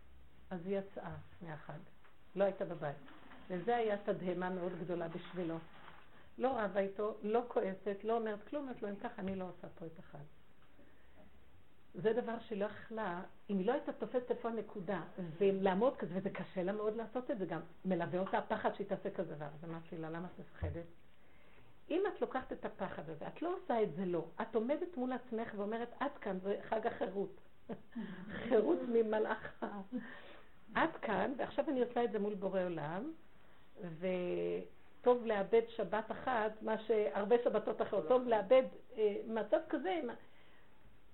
אז היא יצאה מהחג, לא הייתה בבית. וזה היה תדהמה מאוד גדולה בשבילו. לא רבה איתו, לא כועסת, לא אומרת כלום, אומרת לו, אם ככה אני לא עושה פה את החג. זה דבר שלא יכלה, אם היא לא הייתה תופסת איפה הנקודה, ולעמוד כזה, וזה קשה לה מאוד לעשות את זה, גם מלווה אותה הפחד שהיא תעשה כזה דבר. אז אמרתי לה, למה את מפחדת? אם את לוקחת את הפחד הזה, את לא עושה את זה לא. את עומדת מול עצמך ואומרת, עד כאן, זה חג החירות. חירות ממלאך. עד כאן, ועכשיו אני עושה את זה מול בורא עולם, וטוב לאבד שבת אחת, מה שהרבה שבתות אחרות, טוב לאבד אה, מצב כזה.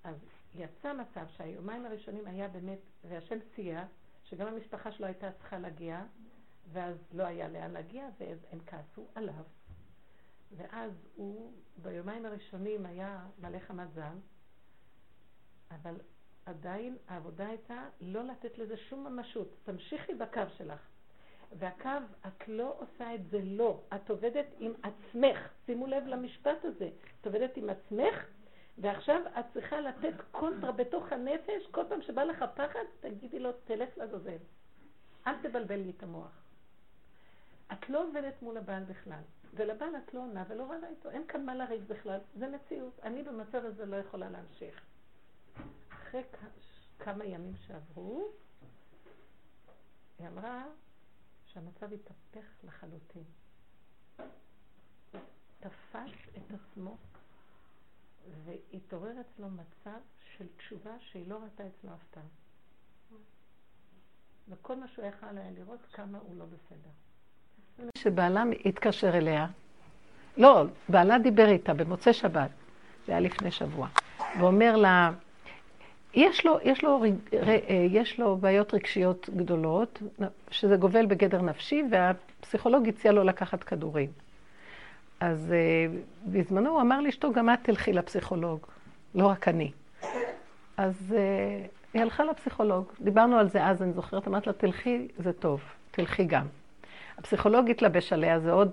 אז יצא מצב שהיומיים הראשונים היה באמת, והשם סייע, שגם המשפחה שלו הייתה צריכה להגיע, ואז לא היה לאן להגיע, ואז הם כעסו עליו. ואז הוא ביומיים הראשונים היה מלא חמת זעם, אבל עדיין העבודה הייתה לא לתת לזה שום ממשות. תמשיכי בקו שלך. והקו, את לא עושה את זה לא, את עובדת עם עצמך. שימו לב למשפט הזה. את עובדת עם עצמך, ועכשיו את צריכה לתת קונטרה בתוך הנפש, כל פעם שבא לך פחד, תגידי לו, תלך לעזאזל. אל תבלבל לי את המוח. את לא עובדת מול הבעל בכלל, ולבעל את לא עונה ולא רבה איתו, אין כאן מה לריב בכלל, זה מציאות. אני במצב הזה לא יכולה להמשיך. אחרי כמה ימים שעברו, היא אמרה שהמצב התהפך לחלוטין. תפס את עצמו והתעורר אצלו מצב של תשובה שהיא לא ראתה אצלו אף פעם. וכל מה שהוא יכל היה לראות כמה הוא לא בסדר. שבעלה התקשר אליה, לא, בעלה דיבר איתה במוצאי שבת, זה היה לפני שבוע, ואומר לה, יש לו, יש, לו, יש לו בעיות רגשיות גדולות, שזה גובל בגדר נפשי, והפסיכולוג הציע לו לקחת כדורים. אז uh, בזמנו הוא אמר לאשתו, גם את תלכי לפסיכולוג, לא רק אני. אז uh, היא הלכה לפסיכולוג. דיברנו על זה אז, אני זוכרת, אמרת לה, תלכי, זה טוב, תלכי גם. הפסיכולוג התלבש עליה, זה עוד.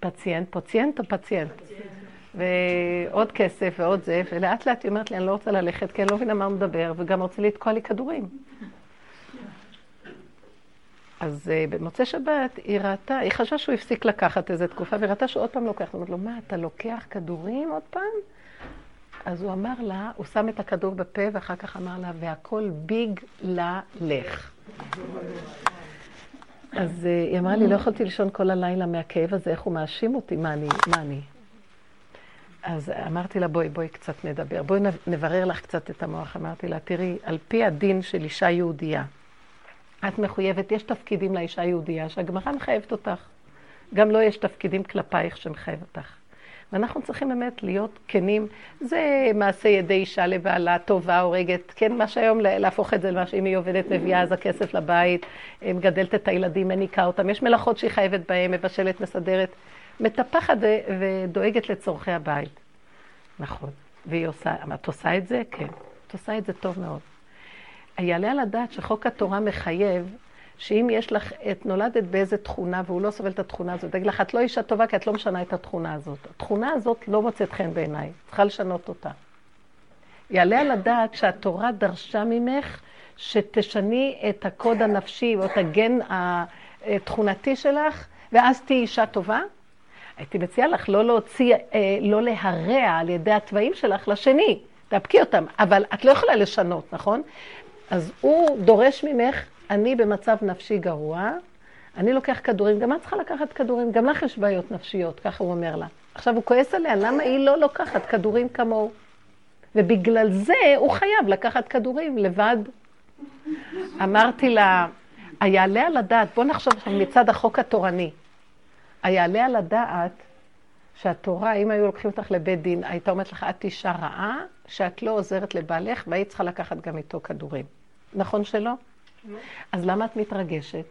פציינט, פוציינט או פציינט? ועוד כסף ועוד זה, ולאט לאט היא אומרת לי, אני לא רוצה ללכת, כי אני לא מבינה מה הוא מדבר, וגם רוצה לתקוע לי כדורים. אז uh, במוצאי שבת היא ראתה, היא חשבה שהוא הפסיק לקחת איזה תקופה, והיא ראתה שהוא עוד פעם לוקח. היא אומרת לו, מה, אתה לוקח כדורים עוד פעם? אז הוא אמר לה, הוא שם את הכדור בפה, ואחר כך אמר לה, והכל ביג לה לך. אז uh, היא אמרה לי, לא יכולתי לישון כל הלילה מהכאב הזה, איך הוא מאשים אותי, מה אני, מה אני? אז אמרתי לה, בואי, בואי קצת נדבר, בואי נברר לך קצת את המוח. אמרתי לה, תראי, על פי הדין של אישה יהודייה, את מחויבת, יש תפקידים לאישה יהודייה שהגמרא מחייבת אותך. גם לא יש תפקידים כלפייך שמחייב אותך. ואנחנו צריכים באמת להיות כנים. זה מעשה ידי אישה לבעלה, טובה, הורגת. כן, מה שהיום להפוך את זה למה שאם היא עובדת, מביאה אז הכסף לבית, מגדלת את הילדים, מניקה אותם. יש מלאכות שהיא חייבת בהן, מבשלת, מסדרת. מטפחת ודואגת לצורכי הבית. נכון. והיא עושה, את עושה את זה? כן. את עושה את זה טוב מאוד. יעלה על הדעת שחוק התורה מחייב שאם יש לך, את נולדת באיזה תכונה והוא לא סובל את התכונה הזאת, תגיד לך, את לא אישה טובה כי את לא משנה את התכונה הזאת. התכונה הזאת לא מוצאת חן בעיניי, צריכה לשנות אותה. יעלה על הדעת שהתורה דרשה ממך שתשני את הקוד הנפשי או את הגן התכונתי שלך, ואז תהיי אישה טובה? הייתי מציעה לך לא להוציא, אה, לא להרע על ידי התוואים שלך לשני, תאפקי אותם, אבל את לא יכולה לשנות, נכון? אז הוא דורש ממך, אני במצב נפשי גרוע, אני לוקח כדורים, גם את צריכה לקחת כדורים, גם לך יש בעיות נפשיות, ככה הוא אומר לה. עכשיו הוא כועס עליה, למה היא לא לוקחת כדורים כמוהו? ובגלל זה הוא חייב לקחת כדורים לבד. אמרתי לה, היעלה על הדעת, בוא נחשוב מצד החוק התורני. היעלה על הדעת שהתורה, אם היו לוקחים אותך לבית דין, הייתה אומרת לך, את אישה רעה, שאת לא עוזרת לבעלך, והיית צריכה לקחת גם איתו כדורים. נכון שלא? אז למה את מתרגשת?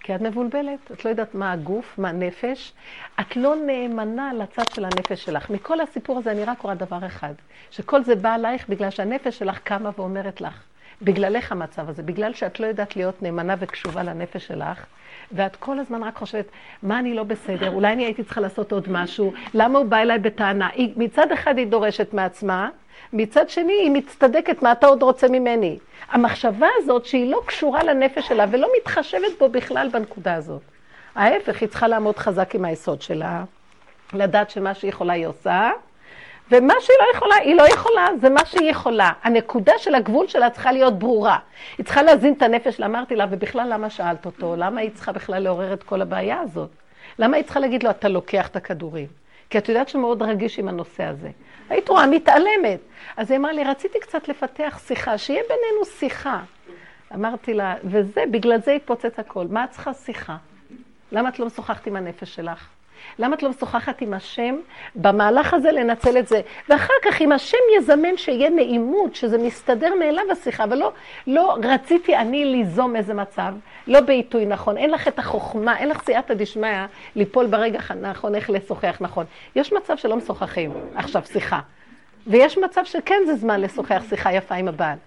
כי את מבולבלת, את לא יודעת מה הגוף, מה הנפש. את לא נאמנה לצד של הנפש שלך. מכל הסיפור הזה אני רק רואה דבר אחד, שכל זה בא עלייך בגלל שהנפש שלך קמה ואומרת לך, בגללך המצב הזה, בגלל שאת לא יודעת להיות נאמנה וקשובה לנפש שלך, ואת כל הזמן רק חושבת, מה אני לא בסדר, אולי אני הייתי צריכה לעשות עוד משהו, למה הוא בא אליי בטענה? היא, מצד אחד היא דורשת מעצמה, מצד שני היא מצטדקת, מה אתה עוד רוצה ממני? המחשבה הזאת שהיא לא קשורה לנפש שלה ולא מתחשבת בו בכלל בנקודה הזאת. ההפך, היא צריכה לעמוד חזק עם היסוד שלה, לדעת שמה שהיא יכולה היא עושה, ומה שהיא לא יכולה, היא לא יכולה, זה מה שהיא יכולה. הנקודה של הגבול שלה צריכה להיות ברורה. היא צריכה להזין את הנפש, אמרתי לה, ובכלל למה שאלת אותו? למה היא צריכה בכלל לעורר את כל הבעיה הזאת? למה היא צריכה להגיד לו, אתה לוקח את הכדורים? כי את יודעת שהוא מאוד רגיש עם הנושא הזה. היית רואה, מתעלמת. אז היא אמרה לי, רציתי קצת לפתח שיחה, שיהיה בינינו שיחה. אמרתי לה, וזה, בגלל זה התפוצץ הכל. מה את צריכה שיחה? למה את לא משוחחת עם הנפש שלך? למה את לא משוחחת עם השם במהלך הזה לנצל את זה? ואחר כך אם השם יזמן שיהיה נעימות, שזה מסתדר מאליו השיחה, ולא לא רציתי אני ליזום איזה מצב, לא בעיתוי נכון, אין לך את החוכמה, אין לך סייעתא דשמיא ליפול ברגע הנכון, איך לשוחח נכון. יש מצב שלא משוחחים עכשיו שיחה. ויש מצב שכן זה זמן לשוחח שיחה יפה עם הבעל.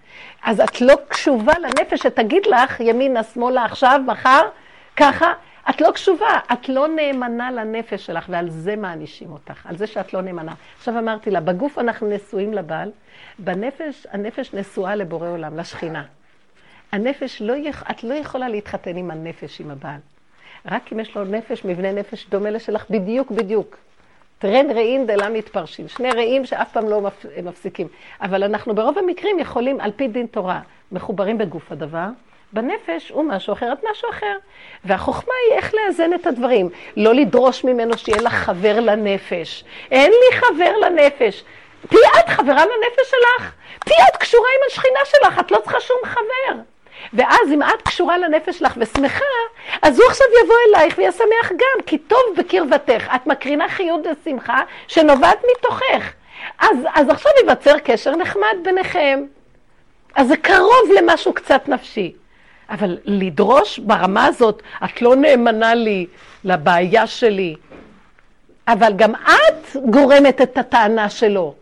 אז את לא קשובה לנפש שתגיד לך ימינה, שמאלה, עכשיו, מחר, ככה, את לא קשובה, את לא נאמנה לנפש שלך, ועל זה מענישים אותך, על זה שאת לא נאמנה. עכשיו אמרתי לה, בגוף אנחנו נשואים לבעל, בנפש, הנפש נשואה לבורא עולם, לשכינה. הנפש, לא, את לא יכולה להתחתן עם הנפש, עם הבעל. רק אם יש לו נפש, מבנה נפש דומה לשלך, בדיוק בדיוק. טרן רעים דלה מתפרשים. שני רעים שאף פעם לא מפסיקים. אבל אנחנו ברוב המקרים יכולים, על פי דין תורה, מחוברים בגוף הדבר, בנפש הוא משהו אחר, את משהו אחר. והחוכמה היא איך לאזן את הדברים. לא לדרוש ממנו שיהיה לך חבר לנפש. אין לי חבר לנפש. פי את חברה לנפש שלך. פי את קשורה עם השכינה שלך, את לא צריכה שום חבר. ואז אם את קשורה לנפש שלך ושמחה, אז הוא עכשיו יבוא אלייך ויהיה שמח גם, כי טוב בקרבתך. את מקרינה חיות ושמחה שנובעת מתוכך. אז, אז עכשיו ייווצר קשר נחמד ביניכם. אז זה קרוב למשהו קצת נפשי. אבל לדרוש ברמה הזאת, את לא נאמנה לי, לבעיה שלי. אבל גם את גורמת את הטענה שלו.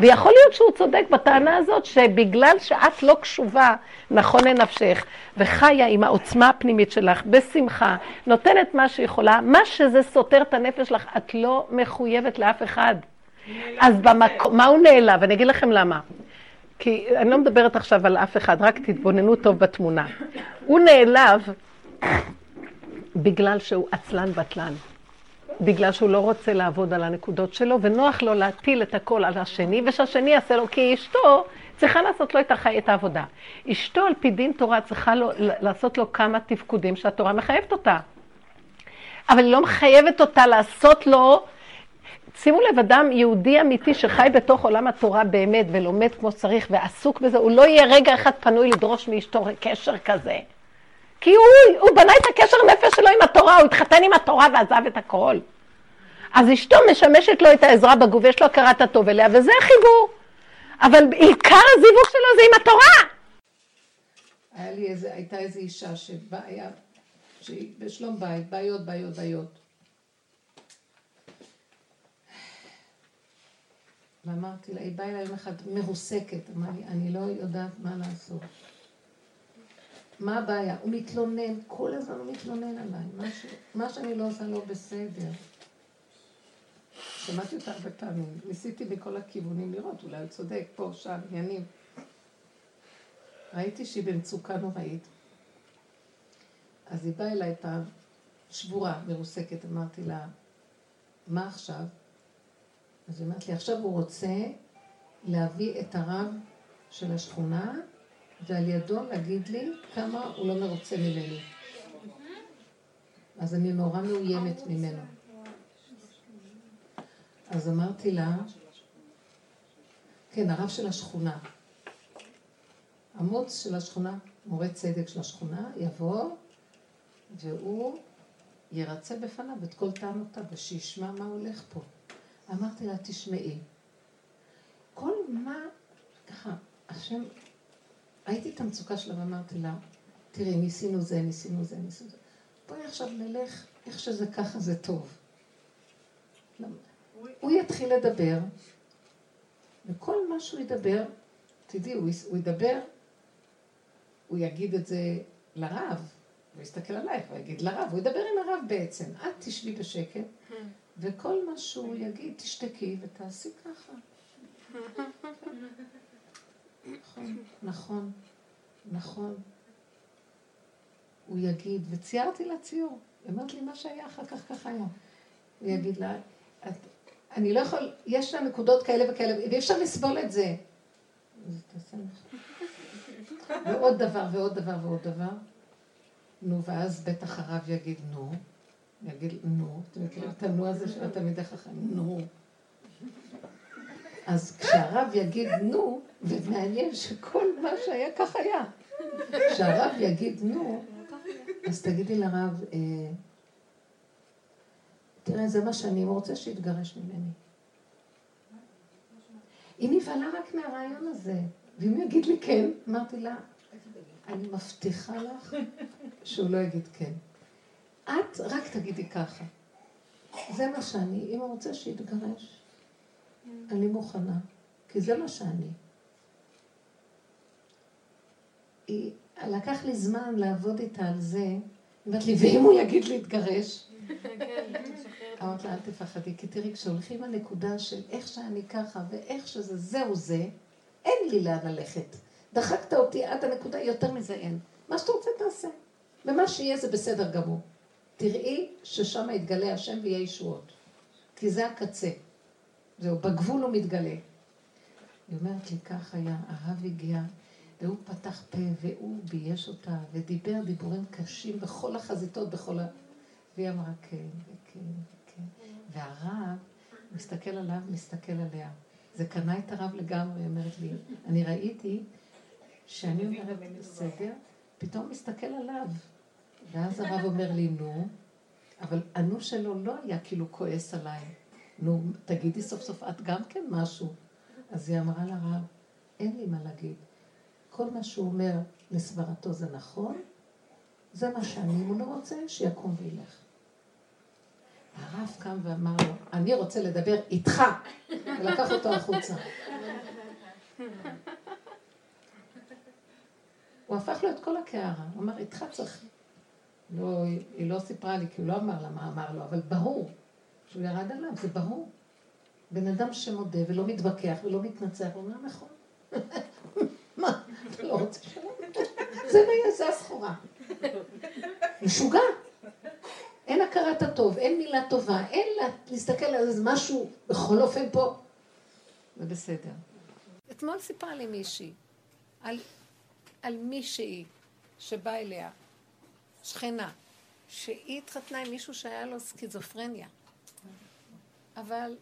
ויכול להיות שהוא צודק בטענה הזאת, שבגלל שאת לא קשובה נכון לנפשך, וחיה עם העוצמה הפנימית שלך, בשמחה, נותנת מה שיכולה, מה שזה סותר את הנפש שלך, את לא מחויבת לאף אחד. אז במקום, מה הוא נעלב? אני אגיד לכם למה. כי אני לא מדברת עכשיו על אף אחד, רק תתבוננו טוב בתמונה. הוא נעלב בגלל שהוא עצלן בטלן. בגלל שהוא לא רוצה לעבוד על הנקודות שלו, ונוח לו להטיל את הכל על השני, ושהשני יעשה לו, כי אשתו צריכה לעשות לו את, החי, את העבודה. אשתו על פי דין תורה צריכה לו, לעשות לו כמה תפקודים שהתורה מחייבת אותה. אבל היא לא מחייבת אותה לעשות לו, שימו לב, אדם יהודי אמיתי שחי בתוך עולם התורה באמת ולומד כמו שצריך ועסוק בזה, הוא לא יהיה רגע אחד פנוי לדרוש מאשתו קשר כזה. כי הוא, הוא בנה את הקשר נפש שלו עם התורה, הוא התחתן עם התורה ועזב את הכל. אז אשתו משמשת לו את העזרה בגוף, יש לו הכרת הטוב אליה, וזה החיבור. אבל עיקר הזיווג שלו זה עם התורה. היה לי איזה, הייתה איזו אישה שבאה, שהיא בשלום בית, בעיות, בעיות, בעיות. ואמרתי לה, היא באה אליי יום אחד מרוסקת, אמרה לי, אני לא יודעת מה לעשות. מה הבעיה? הוא מתלונן, כל הזמן הוא מתלונן עליי. מה, שאני לא עושה לא בסדר. שמעתי אותה הרבה פעמים, ניסיתי מכל הכיוונים לראות, אולי הוא צודק, פה, שם, עניינים. ראיתי שהיא במצוקה נוראית. אז היא באה אליי פעם, שבורה, מרוסקת, אמרתי לה, מה עכשיו? אז היא אמרת לי, עכשיו הוא רוצה להביא את הרב של השכונה ועל ידו להגיד לי כמה הוא לא מרוצה ממני. אז אני נורא מאוימת ממנו. אז אמרתי לה, כן, הרב של השכונה. המוץ של השכונה, מורה צדק של השכונה, יבוא והוא ירצה בפניו את כל טענותיו ושישמע מה הולך פה. אמרתי לה, תשמעי, כל מה, ככה, השם ראיתי את המצוקה שלה ואמרתי לה, תראי, ניסינו זה, ניסינו זה, ניסינו זה. בואי עכשיו נלך, איך שזה ככה זה טוב. הוא יתחיל לדבר, וכל מה שהוא ידבר, תדעי, הוא, הוא ידבר, הוא יגיד את זה לרב, הוא יסתכל עלייך ויגיד לרב, הוא ידבר עם הרב בעצם. את תשבי בשקט, וכל מה שהוא יגיד, תשתקי ותעשי ככה. נכון, נכון, נכון. הוא יגיד, וציירתי לה ציור. היא אמרת לי, מה שהיה אחר כך, ככה היה. הוא יגיד לה, את, אני לא יכול, יש לה נקודות כאלה וכאלה, ואי אפשר לסבול את זה. ועוד דבר, ועוד דבר, ועוד דבר. נו, ואז בטח הרב יגיד נו. יגיד נו. אתם מכירים את הנו הזה של התלמידי חכם? נו. אז כשהרב יגיד נו, ומעניין שכל מה שהיה כך היה. כשהרב יגיד נו, אז תגידי לרב, אה, תראה, זה מה שאני רוצה שיתגרש ממני. היא נבהלה רק מהרעיון הזה, ואם יגיד לי כן, אמרתי לה, אני מבטיחה לך שהוא לא יגיד כן. את רק תגידי ככה. זה מה שאני, אם הוא רוצה שיתגרש, אני מוכנה, כי זה מה שאני. היא, לקח לי זמן לעבוד איתה על זה, אומרת לי, ואם הוא יגיד להתגרש? אמרתי לה, אל תפחדי, כי תראי, כשהולכים לנקודה של איך שאני ככה ואיך שזה, זהו זה, אין לי לאן ללכת. דחקת אותי עד הנקודה, יותר מזה אין. מה שאתה רוצה תעשה. ומה שיהיה זה בסדר גמור. תראי ששם יתגלה השם ויהיה ישועות. כי זה הקצה. זהו, בגבול הוא מתגלה. היא אומרת לי, כך היה, הרב הגיע, והוא פתח פה, והוא בייש אותה, ודיבר דיבורים קשים בכל החזיתות, בכל ה... והיא אמרה כן, וכן, וכן. והרב מסתכל עליו, מסתכל עליה. זה קנה את הרב לגמרי, היא אומרת לי. אני ראיתי שאני אומרת, בסדר, פתאום מסתכל עליו. ואז הרב אומר לי, נו, אבל הנו שלו לא היה כאילו כועס עליי. נו, תגידי סוף סוף את גם כן משהו. אז היא אמרה לרב, אין לי מה להגיד. כל מה שהוא אומר לסברתו זה נכון, זה מה שאני, אם הוא לא רוצה, שיקום וילך. הרב קם ואמר לו, אני רוצה לדבר איתך, ולקח אותו החוצה. הוא הפך לו את כל הקערה, הוא אמר, איתך צריך... לא, היא לא סיפרה לי, כי הוא לא אמר לה מה אמר לו, אבל ברור שהוא ירד עליו, זה ברור. בן אדם שמודה ולא מתווכח ולא מתנצח, הוא אומר, נכון. מה, אתה לא רוצה שלום? זה מה יהיה, זה הסחורה. משוגע. אין הכרת הטוב, אין מילה טובה, אין לה, להסתכל על איזה משהו, בכל אופן פה. זה בסדר. אתמול סיפרה לי מישהי על, על מישהי שבאה אליה, שכנה, שהיא התחתנה עם מישהו שהיה לו סכיזופרניה. אבל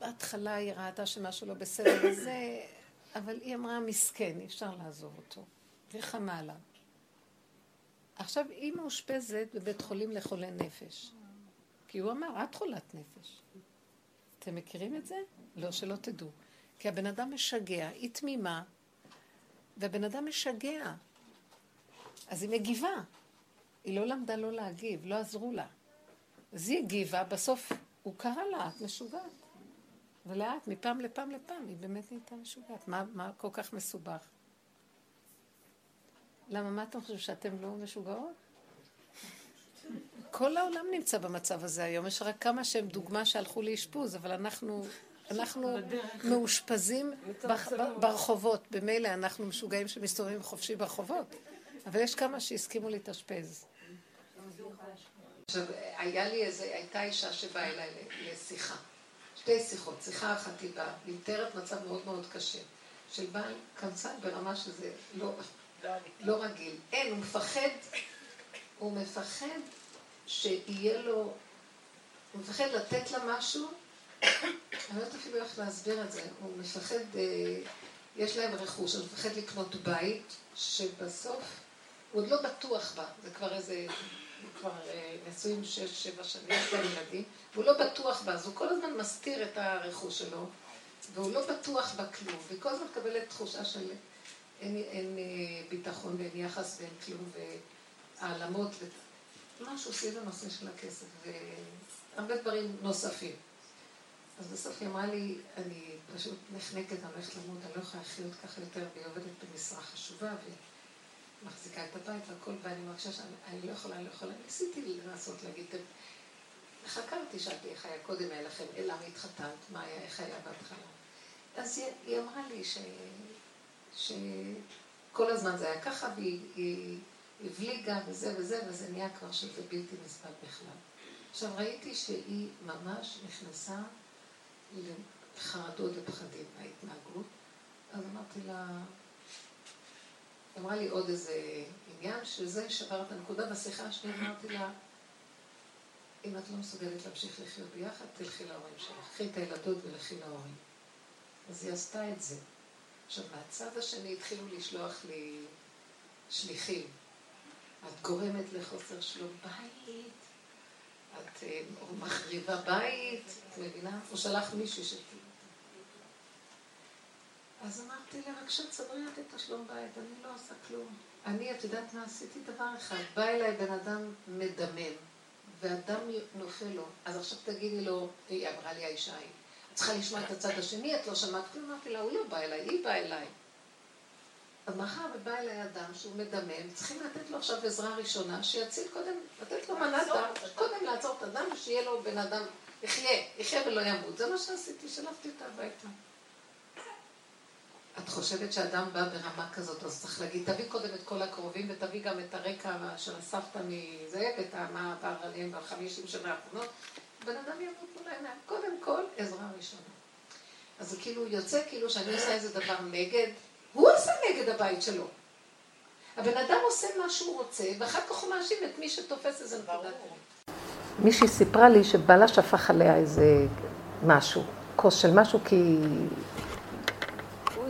בהתחלה היא ראתה שמשהו לא בסדר וזה, אבל היא אמרה, מסכן, אי אפשר לעזוב אותו. והיא חמה עליו. עכשיו, היא מאושפזת בבית חולים לחולי נפש. כי הוא אמר, את חולת נפש. אתם מכירים את זה? לא, שלא תדעו. כי הבן אדם משגע, היא תמימה, והבן אדם משגע. אז היא מגיבה. היא לא למדה לא להגיב, לא עזרו לה. אז היא הגיבה, בסוף הוא קרא לה, את משוגעת. ולאט, מפעם לפעם לפעם, היא באמת נהייתה משוגעת. מה, מה כל כך מסובך? למה, מה אתם חושבים, שאתם לא משוגעות? כל העולם נמצא במצב הזה היום. יש רק כמה שהם דוגמה שהלכו לאשפוז, אבל אנחנו, אנחנו מאושפזים ברחובות. במילא אנחנו משוגעים שמסתובבים חופשי ברחובות, אבל יש כמה שהסכימו להתאשפז. עכשיו, היה לי איזה, הייתה אישה שבאה אליי לשיחה. שתי שיחות. שיחה אחת היא באה, היא מתארת מצב מאוד מאוד קשה. של בעל קמצן ברמה שזה לא, לא רגיל. אין, הוא מפחד, הוא מפחד שיהיה לו, הוא מפחד לתת לה משהו, אני לא יודעת אפילו איך להסביר את זה, הוא מפחד, אה, יש להם רכוש, הוא מפחד לקנות בית, שבסוף הוא עוד לא בטוח בה, זה כבר איזה כבר אה, נשואים שש, שבע שנים, להם ילדים, והוא לא בטוח בה, אז הוא כל הזמן מסתיר את הרכוש שלו, והוא לא בטוח בה כלום, וכל הזמן מקבלת תחושה של אין, אין אה, ביטחון ואין יחס ואין כלום, והעלמות, משהו סביב הנושא של הכסף, והרבה דברים נוספים. אז בסוף היא אמרה לי, אני פשוט נחנקת, אני הולכת למות, אני לא יכולה לחיות ככה יותר, והיא עובדת במשרה חשובה, מחזיקה את הבית והכל, ואני מרגישה שאני לא יכולה, אני לא יכולה. ניסיתי לנסות להגיד, חקרתי, שאלתי איך היה קודם, היה לכם, למה התחתנת, מה היה, איך היה בהתחלה. אז היא, היא אמרה לי ש, שכל הזמן זה היה ככה, והיא הבליגה וזה וזה, וזה נהיה כבר שזה בלתי נסבל בכלל. עכשיו ראיתי שהיא ממש נכנסה לחרדות ופחדים מההתנהגות, אז אמרתי לה, אמרה לי עוד איזה עניין, שזה שבר את הנקודה בשיחה השנייה, אמרתי לה, אם את לא מסוגלת להמשיך לחיות ביחד, תלכי להורים שלך. קחי את הילדות ולכי להורים. אז היא עשתה את זה. עכשיו, מהצד השני התחילו לשלוח לי שליחים. את גורמת לחוסר שלום בית, את אה, מחריבה בית, את מבינה? הוא שלח מישהו ש... אז אמרתי לה, רק שתסדרי את השלום בית, אני לא עושה כלום. אני, את יודעת מה עשיתי? דבר אחד, בא אליי בן אדם מדמם, ואדם נופל לו, אז עכשיו תגידי לו, היא אמרה לי האישה ההיא, את צריכה לשמוע את הצד השני, את לא שמעת כלום, אמרתי לה, הוא לא בא אליי, היא באה אליי. אז מאחר ובא אליי אדם שהוא מדמם, צריכים לתת לו עכשיו עזרה ראשונה, שיציל קודם, לתת לו מנת דם, קודם לעצור את הדם ושיהיה לו בן אדם, יחיה, יחיה ולא ימות. זה מה שעשיתי, שלפתי אותה הביתה. את חושבת שאדם בא ברמה כזאת, אז צריך להגיד, תביא קודם את כל הקרובים ותביא גם את הרקע של הסבתא מזה, ואת מה עבר עליהם בחמישים שנה האחרונות. בן אדם ימות מול העיניים. קודם כל, עזרה ראשונה. אז זה כאילו יוצא כאילו שאני עושה איזה דבר נגד, הוא עושה נגד הבית שלו. הבן אדם עושה מה שהוא רוצה, ואחר כך הוא מאשים את מי שתופס איזה נקודה. מישהי סיפרה לי שבעלה שפך עליה איזה משהו, כוס של משהו, כי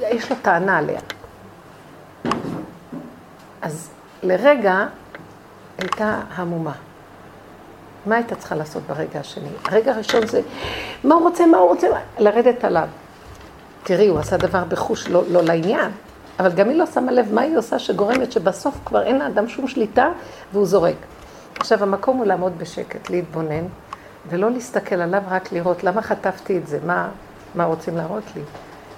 יש לו טענה עליה. אז לרגע הייתה המומה. מה הייתה צריכה לעשות ברגע השני? הרגע הראשון זה, מה הוא רוצה, מה הוא רוצה, לרדת עליו. תראי, הוא עשה דבר בחוש לא, לא לעניין, אבל גם היא לא שמה לב מה היא עושה שגורמת שבסוף כבר אין לאדם שום שליטה והוא זורק. עכשיו, המקום הוא לעמוד בשקט, להתבונן, ולא להסתכל עליו, רק לראות למה חטפתי את זה, מה, מה רוצים להראות לי.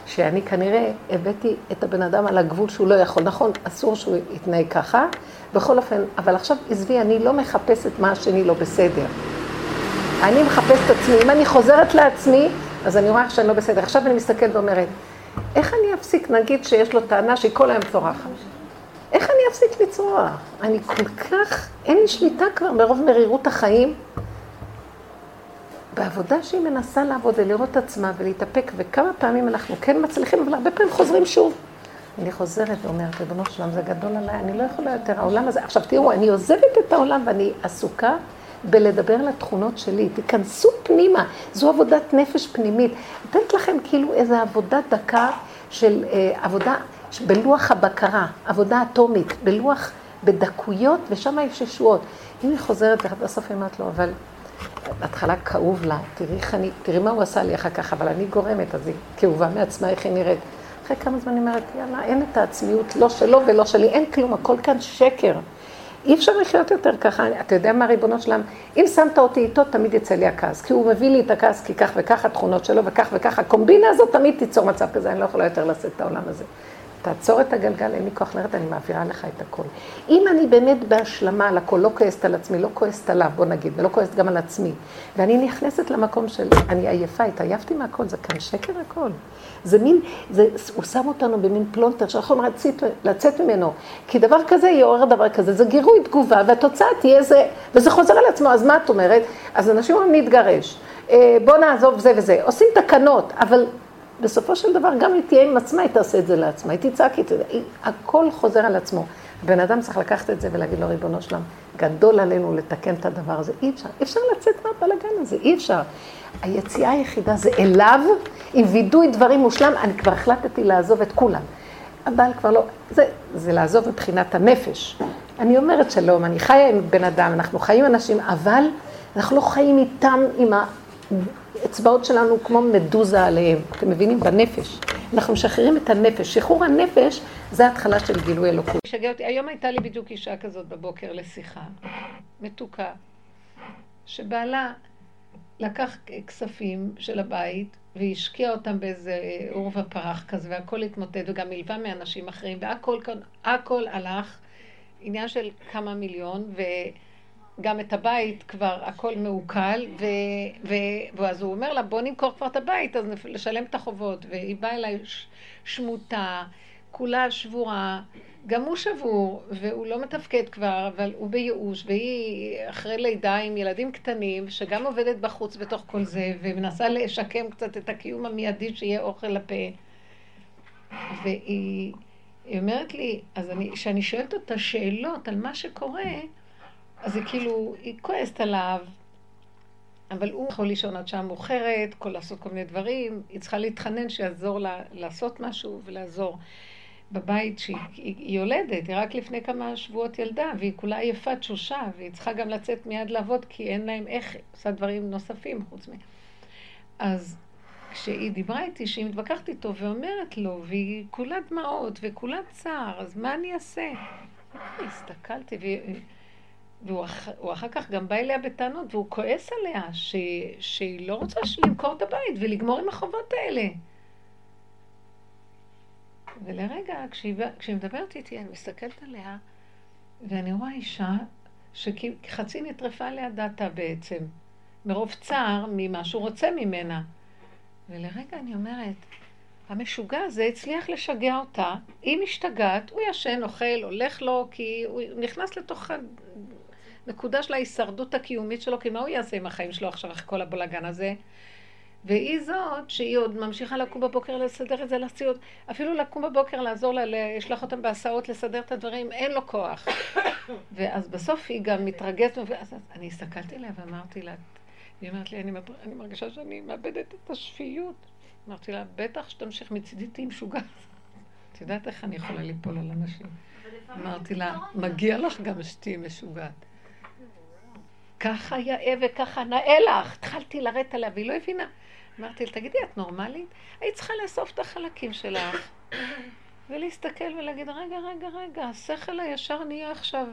שאני כנראה הבאתי את הבן אדם על הגבול שהוא לא יכול. נכון, אסור שהוא יתנהג ככה, בכל אופן, אבל עכשיו עזבי, אני לא מחפשת מה השני לא בסדר. אני מחפשת עצמי. אם אני חוזרת לעצמי, אז אני רואה שאני לא בסדר. עכשיו אני מסתכלת ואומרת, איך אני אפסיק, נגיד שיש לו טענה שהיא כל היום צורחת? איך אני אפסיק לצרוח? אני כל כך, אין לי שליטה כבר מרוב מרירות החיים. בעבודה שהיא מנסה לעבוד ולראות את עצמה ולהתאפק, וכמה פעמים אנחנו כן מצליחים, אבל הרבה פעמים חוזרים שוב. אני חוזרת ואומרת, ריבונו שלם, זה גדול עליי, אני לא יכולה יותר, העולם הזה... עכשיו תראו, אני עוזבת את העולם ואני עסוקה בלדבר על התכונות שלי. תיכנסו פנימה, זו עבודת נפש פנימית. נותנת לכם כאילו איזו עבודת דקה של אה, עבודה בלוח הבקרה, עבודה אטומית, בלוח, בדקויות, ושם יש ישועות. אם היא חוזרת, בסוף היא אומרת לו, אבל בהתחלה כאוב לה, תראי, אני, תראי מה הוא עשה לי אחר כך, אבל אני גורמת, אז היא כאובה מעצמה, איך היא נראית. אחרי כמה זמן היא אומרת, יאללה, אין את העצמיות, לא שלו ולא שלי, אין כלום, הכל כאן שקר. אי אפשר לחיות יותר ככה, אתה יודע מה ריבונו של עולם? אם שמת אותי איתו, תמיד יצא לי הכעס, כי הוא מביא לי את הכעס, כי כך וכך התכונות שלו, וכך וכך, הקומבינה הזאת תמיד תיצור מצב כזה, אני לא יכולה יותר לשאת את העולם הזה. תעצור את הגלגל, אין לי כוח לרדת, אני מעבירה לך את הכל. אם אני באמת בהשלמה על הכל, לא כועסת על עצמי, לא כועסת עליו, בוא נגיד, ולא כועסת גם על עצמי, ואני נכנסת למקום של, אני עייפה, התעייפתי מהכל, זה כאן שקר הכל. זה מין, זה, הוא שם אותנו במין פלונטר שאנחנו לא יכולים לצאת, לצאת ממנו. כי דבר כזה יעורר דבר כזה, זה גירוי תגובה, והתוצאה תהיה זה, וזה חוזר על עצמו, אז מה את אומרת? אז אנשים אומרים להתגרש, אה, בוא נעזוב זה וזה, עושים תקנות, אבל בסופו של דבר, גם אם תהיה עם עצמה, היא תעשה את זה לעצמה, היא תצעק את זה, הכל חוזר על עצמו. בן אדם צריך לקחת את זה ולהגיד לו, ריבונו שלם, גדול עלינו לתקן את הדבר הזה, אי אפשר, אפשר לצאת מהבלאגן הזה, אי אפשר. היציאה היחידה זה אליו, עם וידוי דברים מושלם, אני כבר החלטתי לעזוב את כולם. הבעל כבר לא, זה, זה לעזוב מבחינת הנפש. אני אומרת שלום, אני חיה עם בן אדם, אנחנו חיים אנשים, אבל אנחנו לא חיים איתם עם האצבעות שלנו כמו מדוזה עליהם. אתם מבינים? בנפש. אנחנו משחררים את הנפש. שחרור הנפש זה התחלה של גילוי אלוקות. משגע אותי. היום הייתה לי בדיוק אישה כזאת בבוקר לשיחה, מתוקה, שבעלה לקח כספים של הבית והשקיע אותם באיזה עורבא פרח כזה, והכל התמוטט, וגם מלווה מאנשים אחרים, והכל הכל הלך, עניין של כמה מיליון, וגם את הבית כבר הכל מעוקל, ו, ו, ואז הוא אומר לה, בוא נמכור כבר את הבית, אז לשלם את החובות, והיא באה אליי שמוטה, כולה שבורה, גם הוא שבור, והוא לא מתפקד כבר, אבל הוא בייאוש, והיא אחרי לידה עם ילדים קטנים, שגם עובדת בחוץ בתוך כל זה, ומנסה לשקם קצת את הקיום המיידי שיהיה אוכל לפה. והיא אומרת לי, אז כשאני שואלת אותה שאלות על מה שקורה, אז היא כאילו, היא כועסת עליו, אבל הוא יכול לישון עד שעה מאוחרת, יכול לעשות כל מיני דברים, היא צריכה להתחנן שיעזור לה לעשות משהו ולעזור. בבית שהיא יולדת, היא רק לפני כמה שבועות ילדה, והיא כולה יפה תשושה, והיא צריכה גם לצאת מיד לעבוד, כי אין להם איך, עושה דברים נוספים חוץ מ... אז כשהיא דיברה איתי, שהיא מתווכחת איתו ואומרת לו, והיא כולה דמעות וכולה צער, אז מה אני אעשה? הסתכלתי, והיא... והוא אח... אחר כך גם בא אליה בטענות, והוא כועס עליה, ש... שהיא לא רוצה למכור את הבית ולגמור עם החובות האלה. ולרגע, כשהיא, כשהיא מדברת איתי, אני מסתכלת עליה, ואני רואה אישה שחצי נטרפה לידתה בעצם, מרוב צער ממה שהוא רוצה ממנה. ולרגע אני אומרת, המשוגע הזה הצליח לשגע אותה, היא משתגעת, הוא ישן, אוכל, הולך לו, כי הוא נכנס לתוך הנקודה של ההישרדות הקיומית שלו, כי מה הוא יעשה עם החיים שלו עכשיו אחרי כל הבלאגן הזה? והיא זאת שהיא עוד ממשיכה לקום בבוקר לסדר את זה לסיעות, אפילו לקום בבוקר לעזור לה, לשלוח אותם בהסעות, לסדר את הדברים, אין לו כוח. ואז בסוף היא גם מתרגזת, ואז אני הסתכלתי עליה ואמרתי לה, היא אומרת לי, אני, אני מרגישה שאני מאבדת את השפיות. אמרתי לה, בטח שתמשיך מצידי תהיי משוגעת. את יודעת איך אני יכולה ליפול על אנשים? אמרתי לה, מגיע לך גם שתהיי משוגעת. ככה יאה וככה נאה לך. התחלתי לרדת עליה, והיא לא הבינה. אמרתי לה, תגידי, את נורמלית? היית צריכה לאסוף את החלקים שלך ולהסתכל ולהגיד, רגע, רגע, רגע, השכל הישר נהיה עכשיו.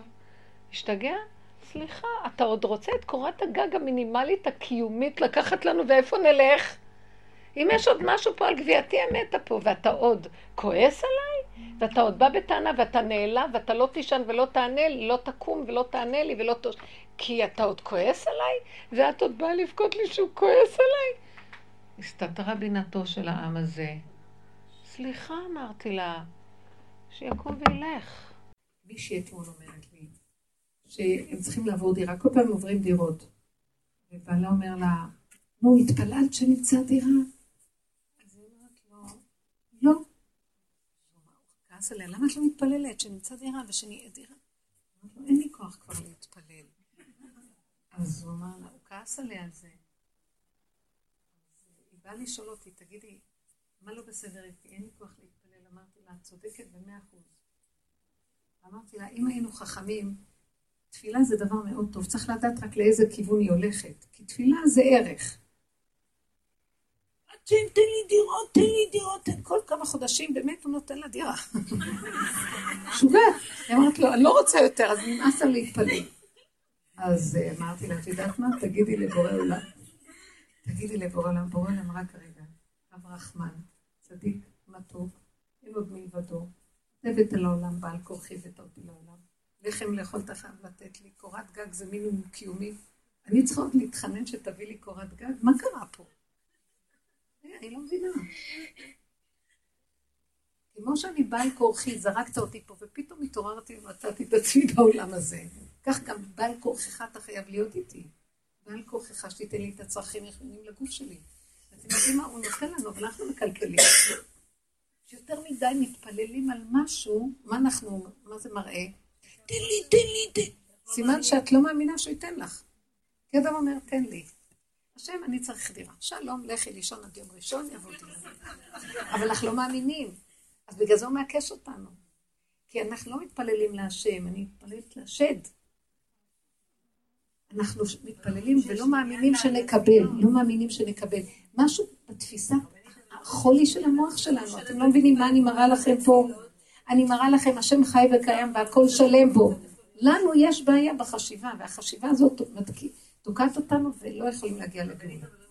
השתגע? סליחה, אתה עוד רוצה את קורת הגג המינימלית הקיומית לקחת לנו, ואיפה נלך? אם יש עוד משהו פה על גבייתי המתה פה, ואתה עוד כועס עליי, ואתה עוד בא בטענה, ואתה נעלב, ואתה לא תישן ולא תענה לי, לא תקום ולא תענה לי, ולא ת... כי אתה עוד כועס עליי, ואת עוד באה לבכות לי שהוא כועס עליי. הסתתרה בינתו של העם הזה. סליחה, אמרתי לה, שיקום וילך. מישהי אתמול אומרת לי, שהם צריכים לעבור דירה, כל פעם עוברים דירות. ובעלה אומר לה, נו, התפללת שנמצא דירה? אז היא אומרת לו, לא. הוא כעס עליה, למה את לא מתפללת שנמצא דירה ושנהיה דירה? אין לי כוח כבר להתפלל. אז הוא אמר לה, הוא כעס עליה על זה. באה לשאול אותי, תגידי, מה לא בסדר איתי? אין לי כוח להתפלל. אמרתי לה, את צודקת במאה אחוז. אמרתי לה, אם היינו חכמים, תפילה זה דבר מאוד טוב, צריך לדעת רק לאיזה כיוון היא הולכת, כי תפילה זה ערך. תן לי דירות, תן לי דירות, כל כמה חודשים באמת הוא נותן לה דירה. משוגעת. היא אמרת לו, אני לא רוצה יותר, אז נמאס לה להתפלל. אז אה, אמרתי לה, את יודעת מה? תגידי לבורא עולם. תגידי לבורא עולם, בורא עולם רק רגע, אב רחמן, צדיק, מתוק, אין עוד מלבדו, הבאת לעולם, בעל כורחי אותי לעולם. לחם לאכול אתה חייב לתת לי, קורת גג זה מינימום קיומי. אני צריכה עוד להתחנן שתביא לי קורת גג? מה קרה פה? אני לא מבינה. כמו שאני בעל כורחי, זרקת אותי פה, ופתאום התעוררתי ומצאתי את עצמי בעולם הזה. כך גם בעל כורחך אתה חייב להיות איתי. בעל כוחך שתיתן לי את הצרכים נכונים לגוף שלי. אתם יודעים מה? הוא נותן לנו, אבל אנחנו מקלקלים. שיותר מדי מתפללים על משהו, מה אנחנו, מה זה מראה? תן לי, תן לי, תן. סימן שאת לא מאמינה שהוא ייתן לך. כי אומר, תן לי. השם, אני צריך דירה. שלום, לכי לישון עד יום ראשון, יבוא דירה. אבל אנחנו לא מאמינים. אז בגלל זה הוא מעקש אותנו. כי אנחנו לא מתפללים להשם, אני מתפללת לשד. אנחנו מתפללים ולא מאמינים שנקבל, לא מאמינים שנקבל. משהו בתפיסה, החולי של המוח שלנו, אתם לא מבינים מה אני מראה לכם פה? אני מראה לכם, השם חי וקיים והכל שלם בו. לנו יש בעיה בחשיבה, והחשיבה הזאת תוקעת אותנו ולא יכולים להגיע לגאולה.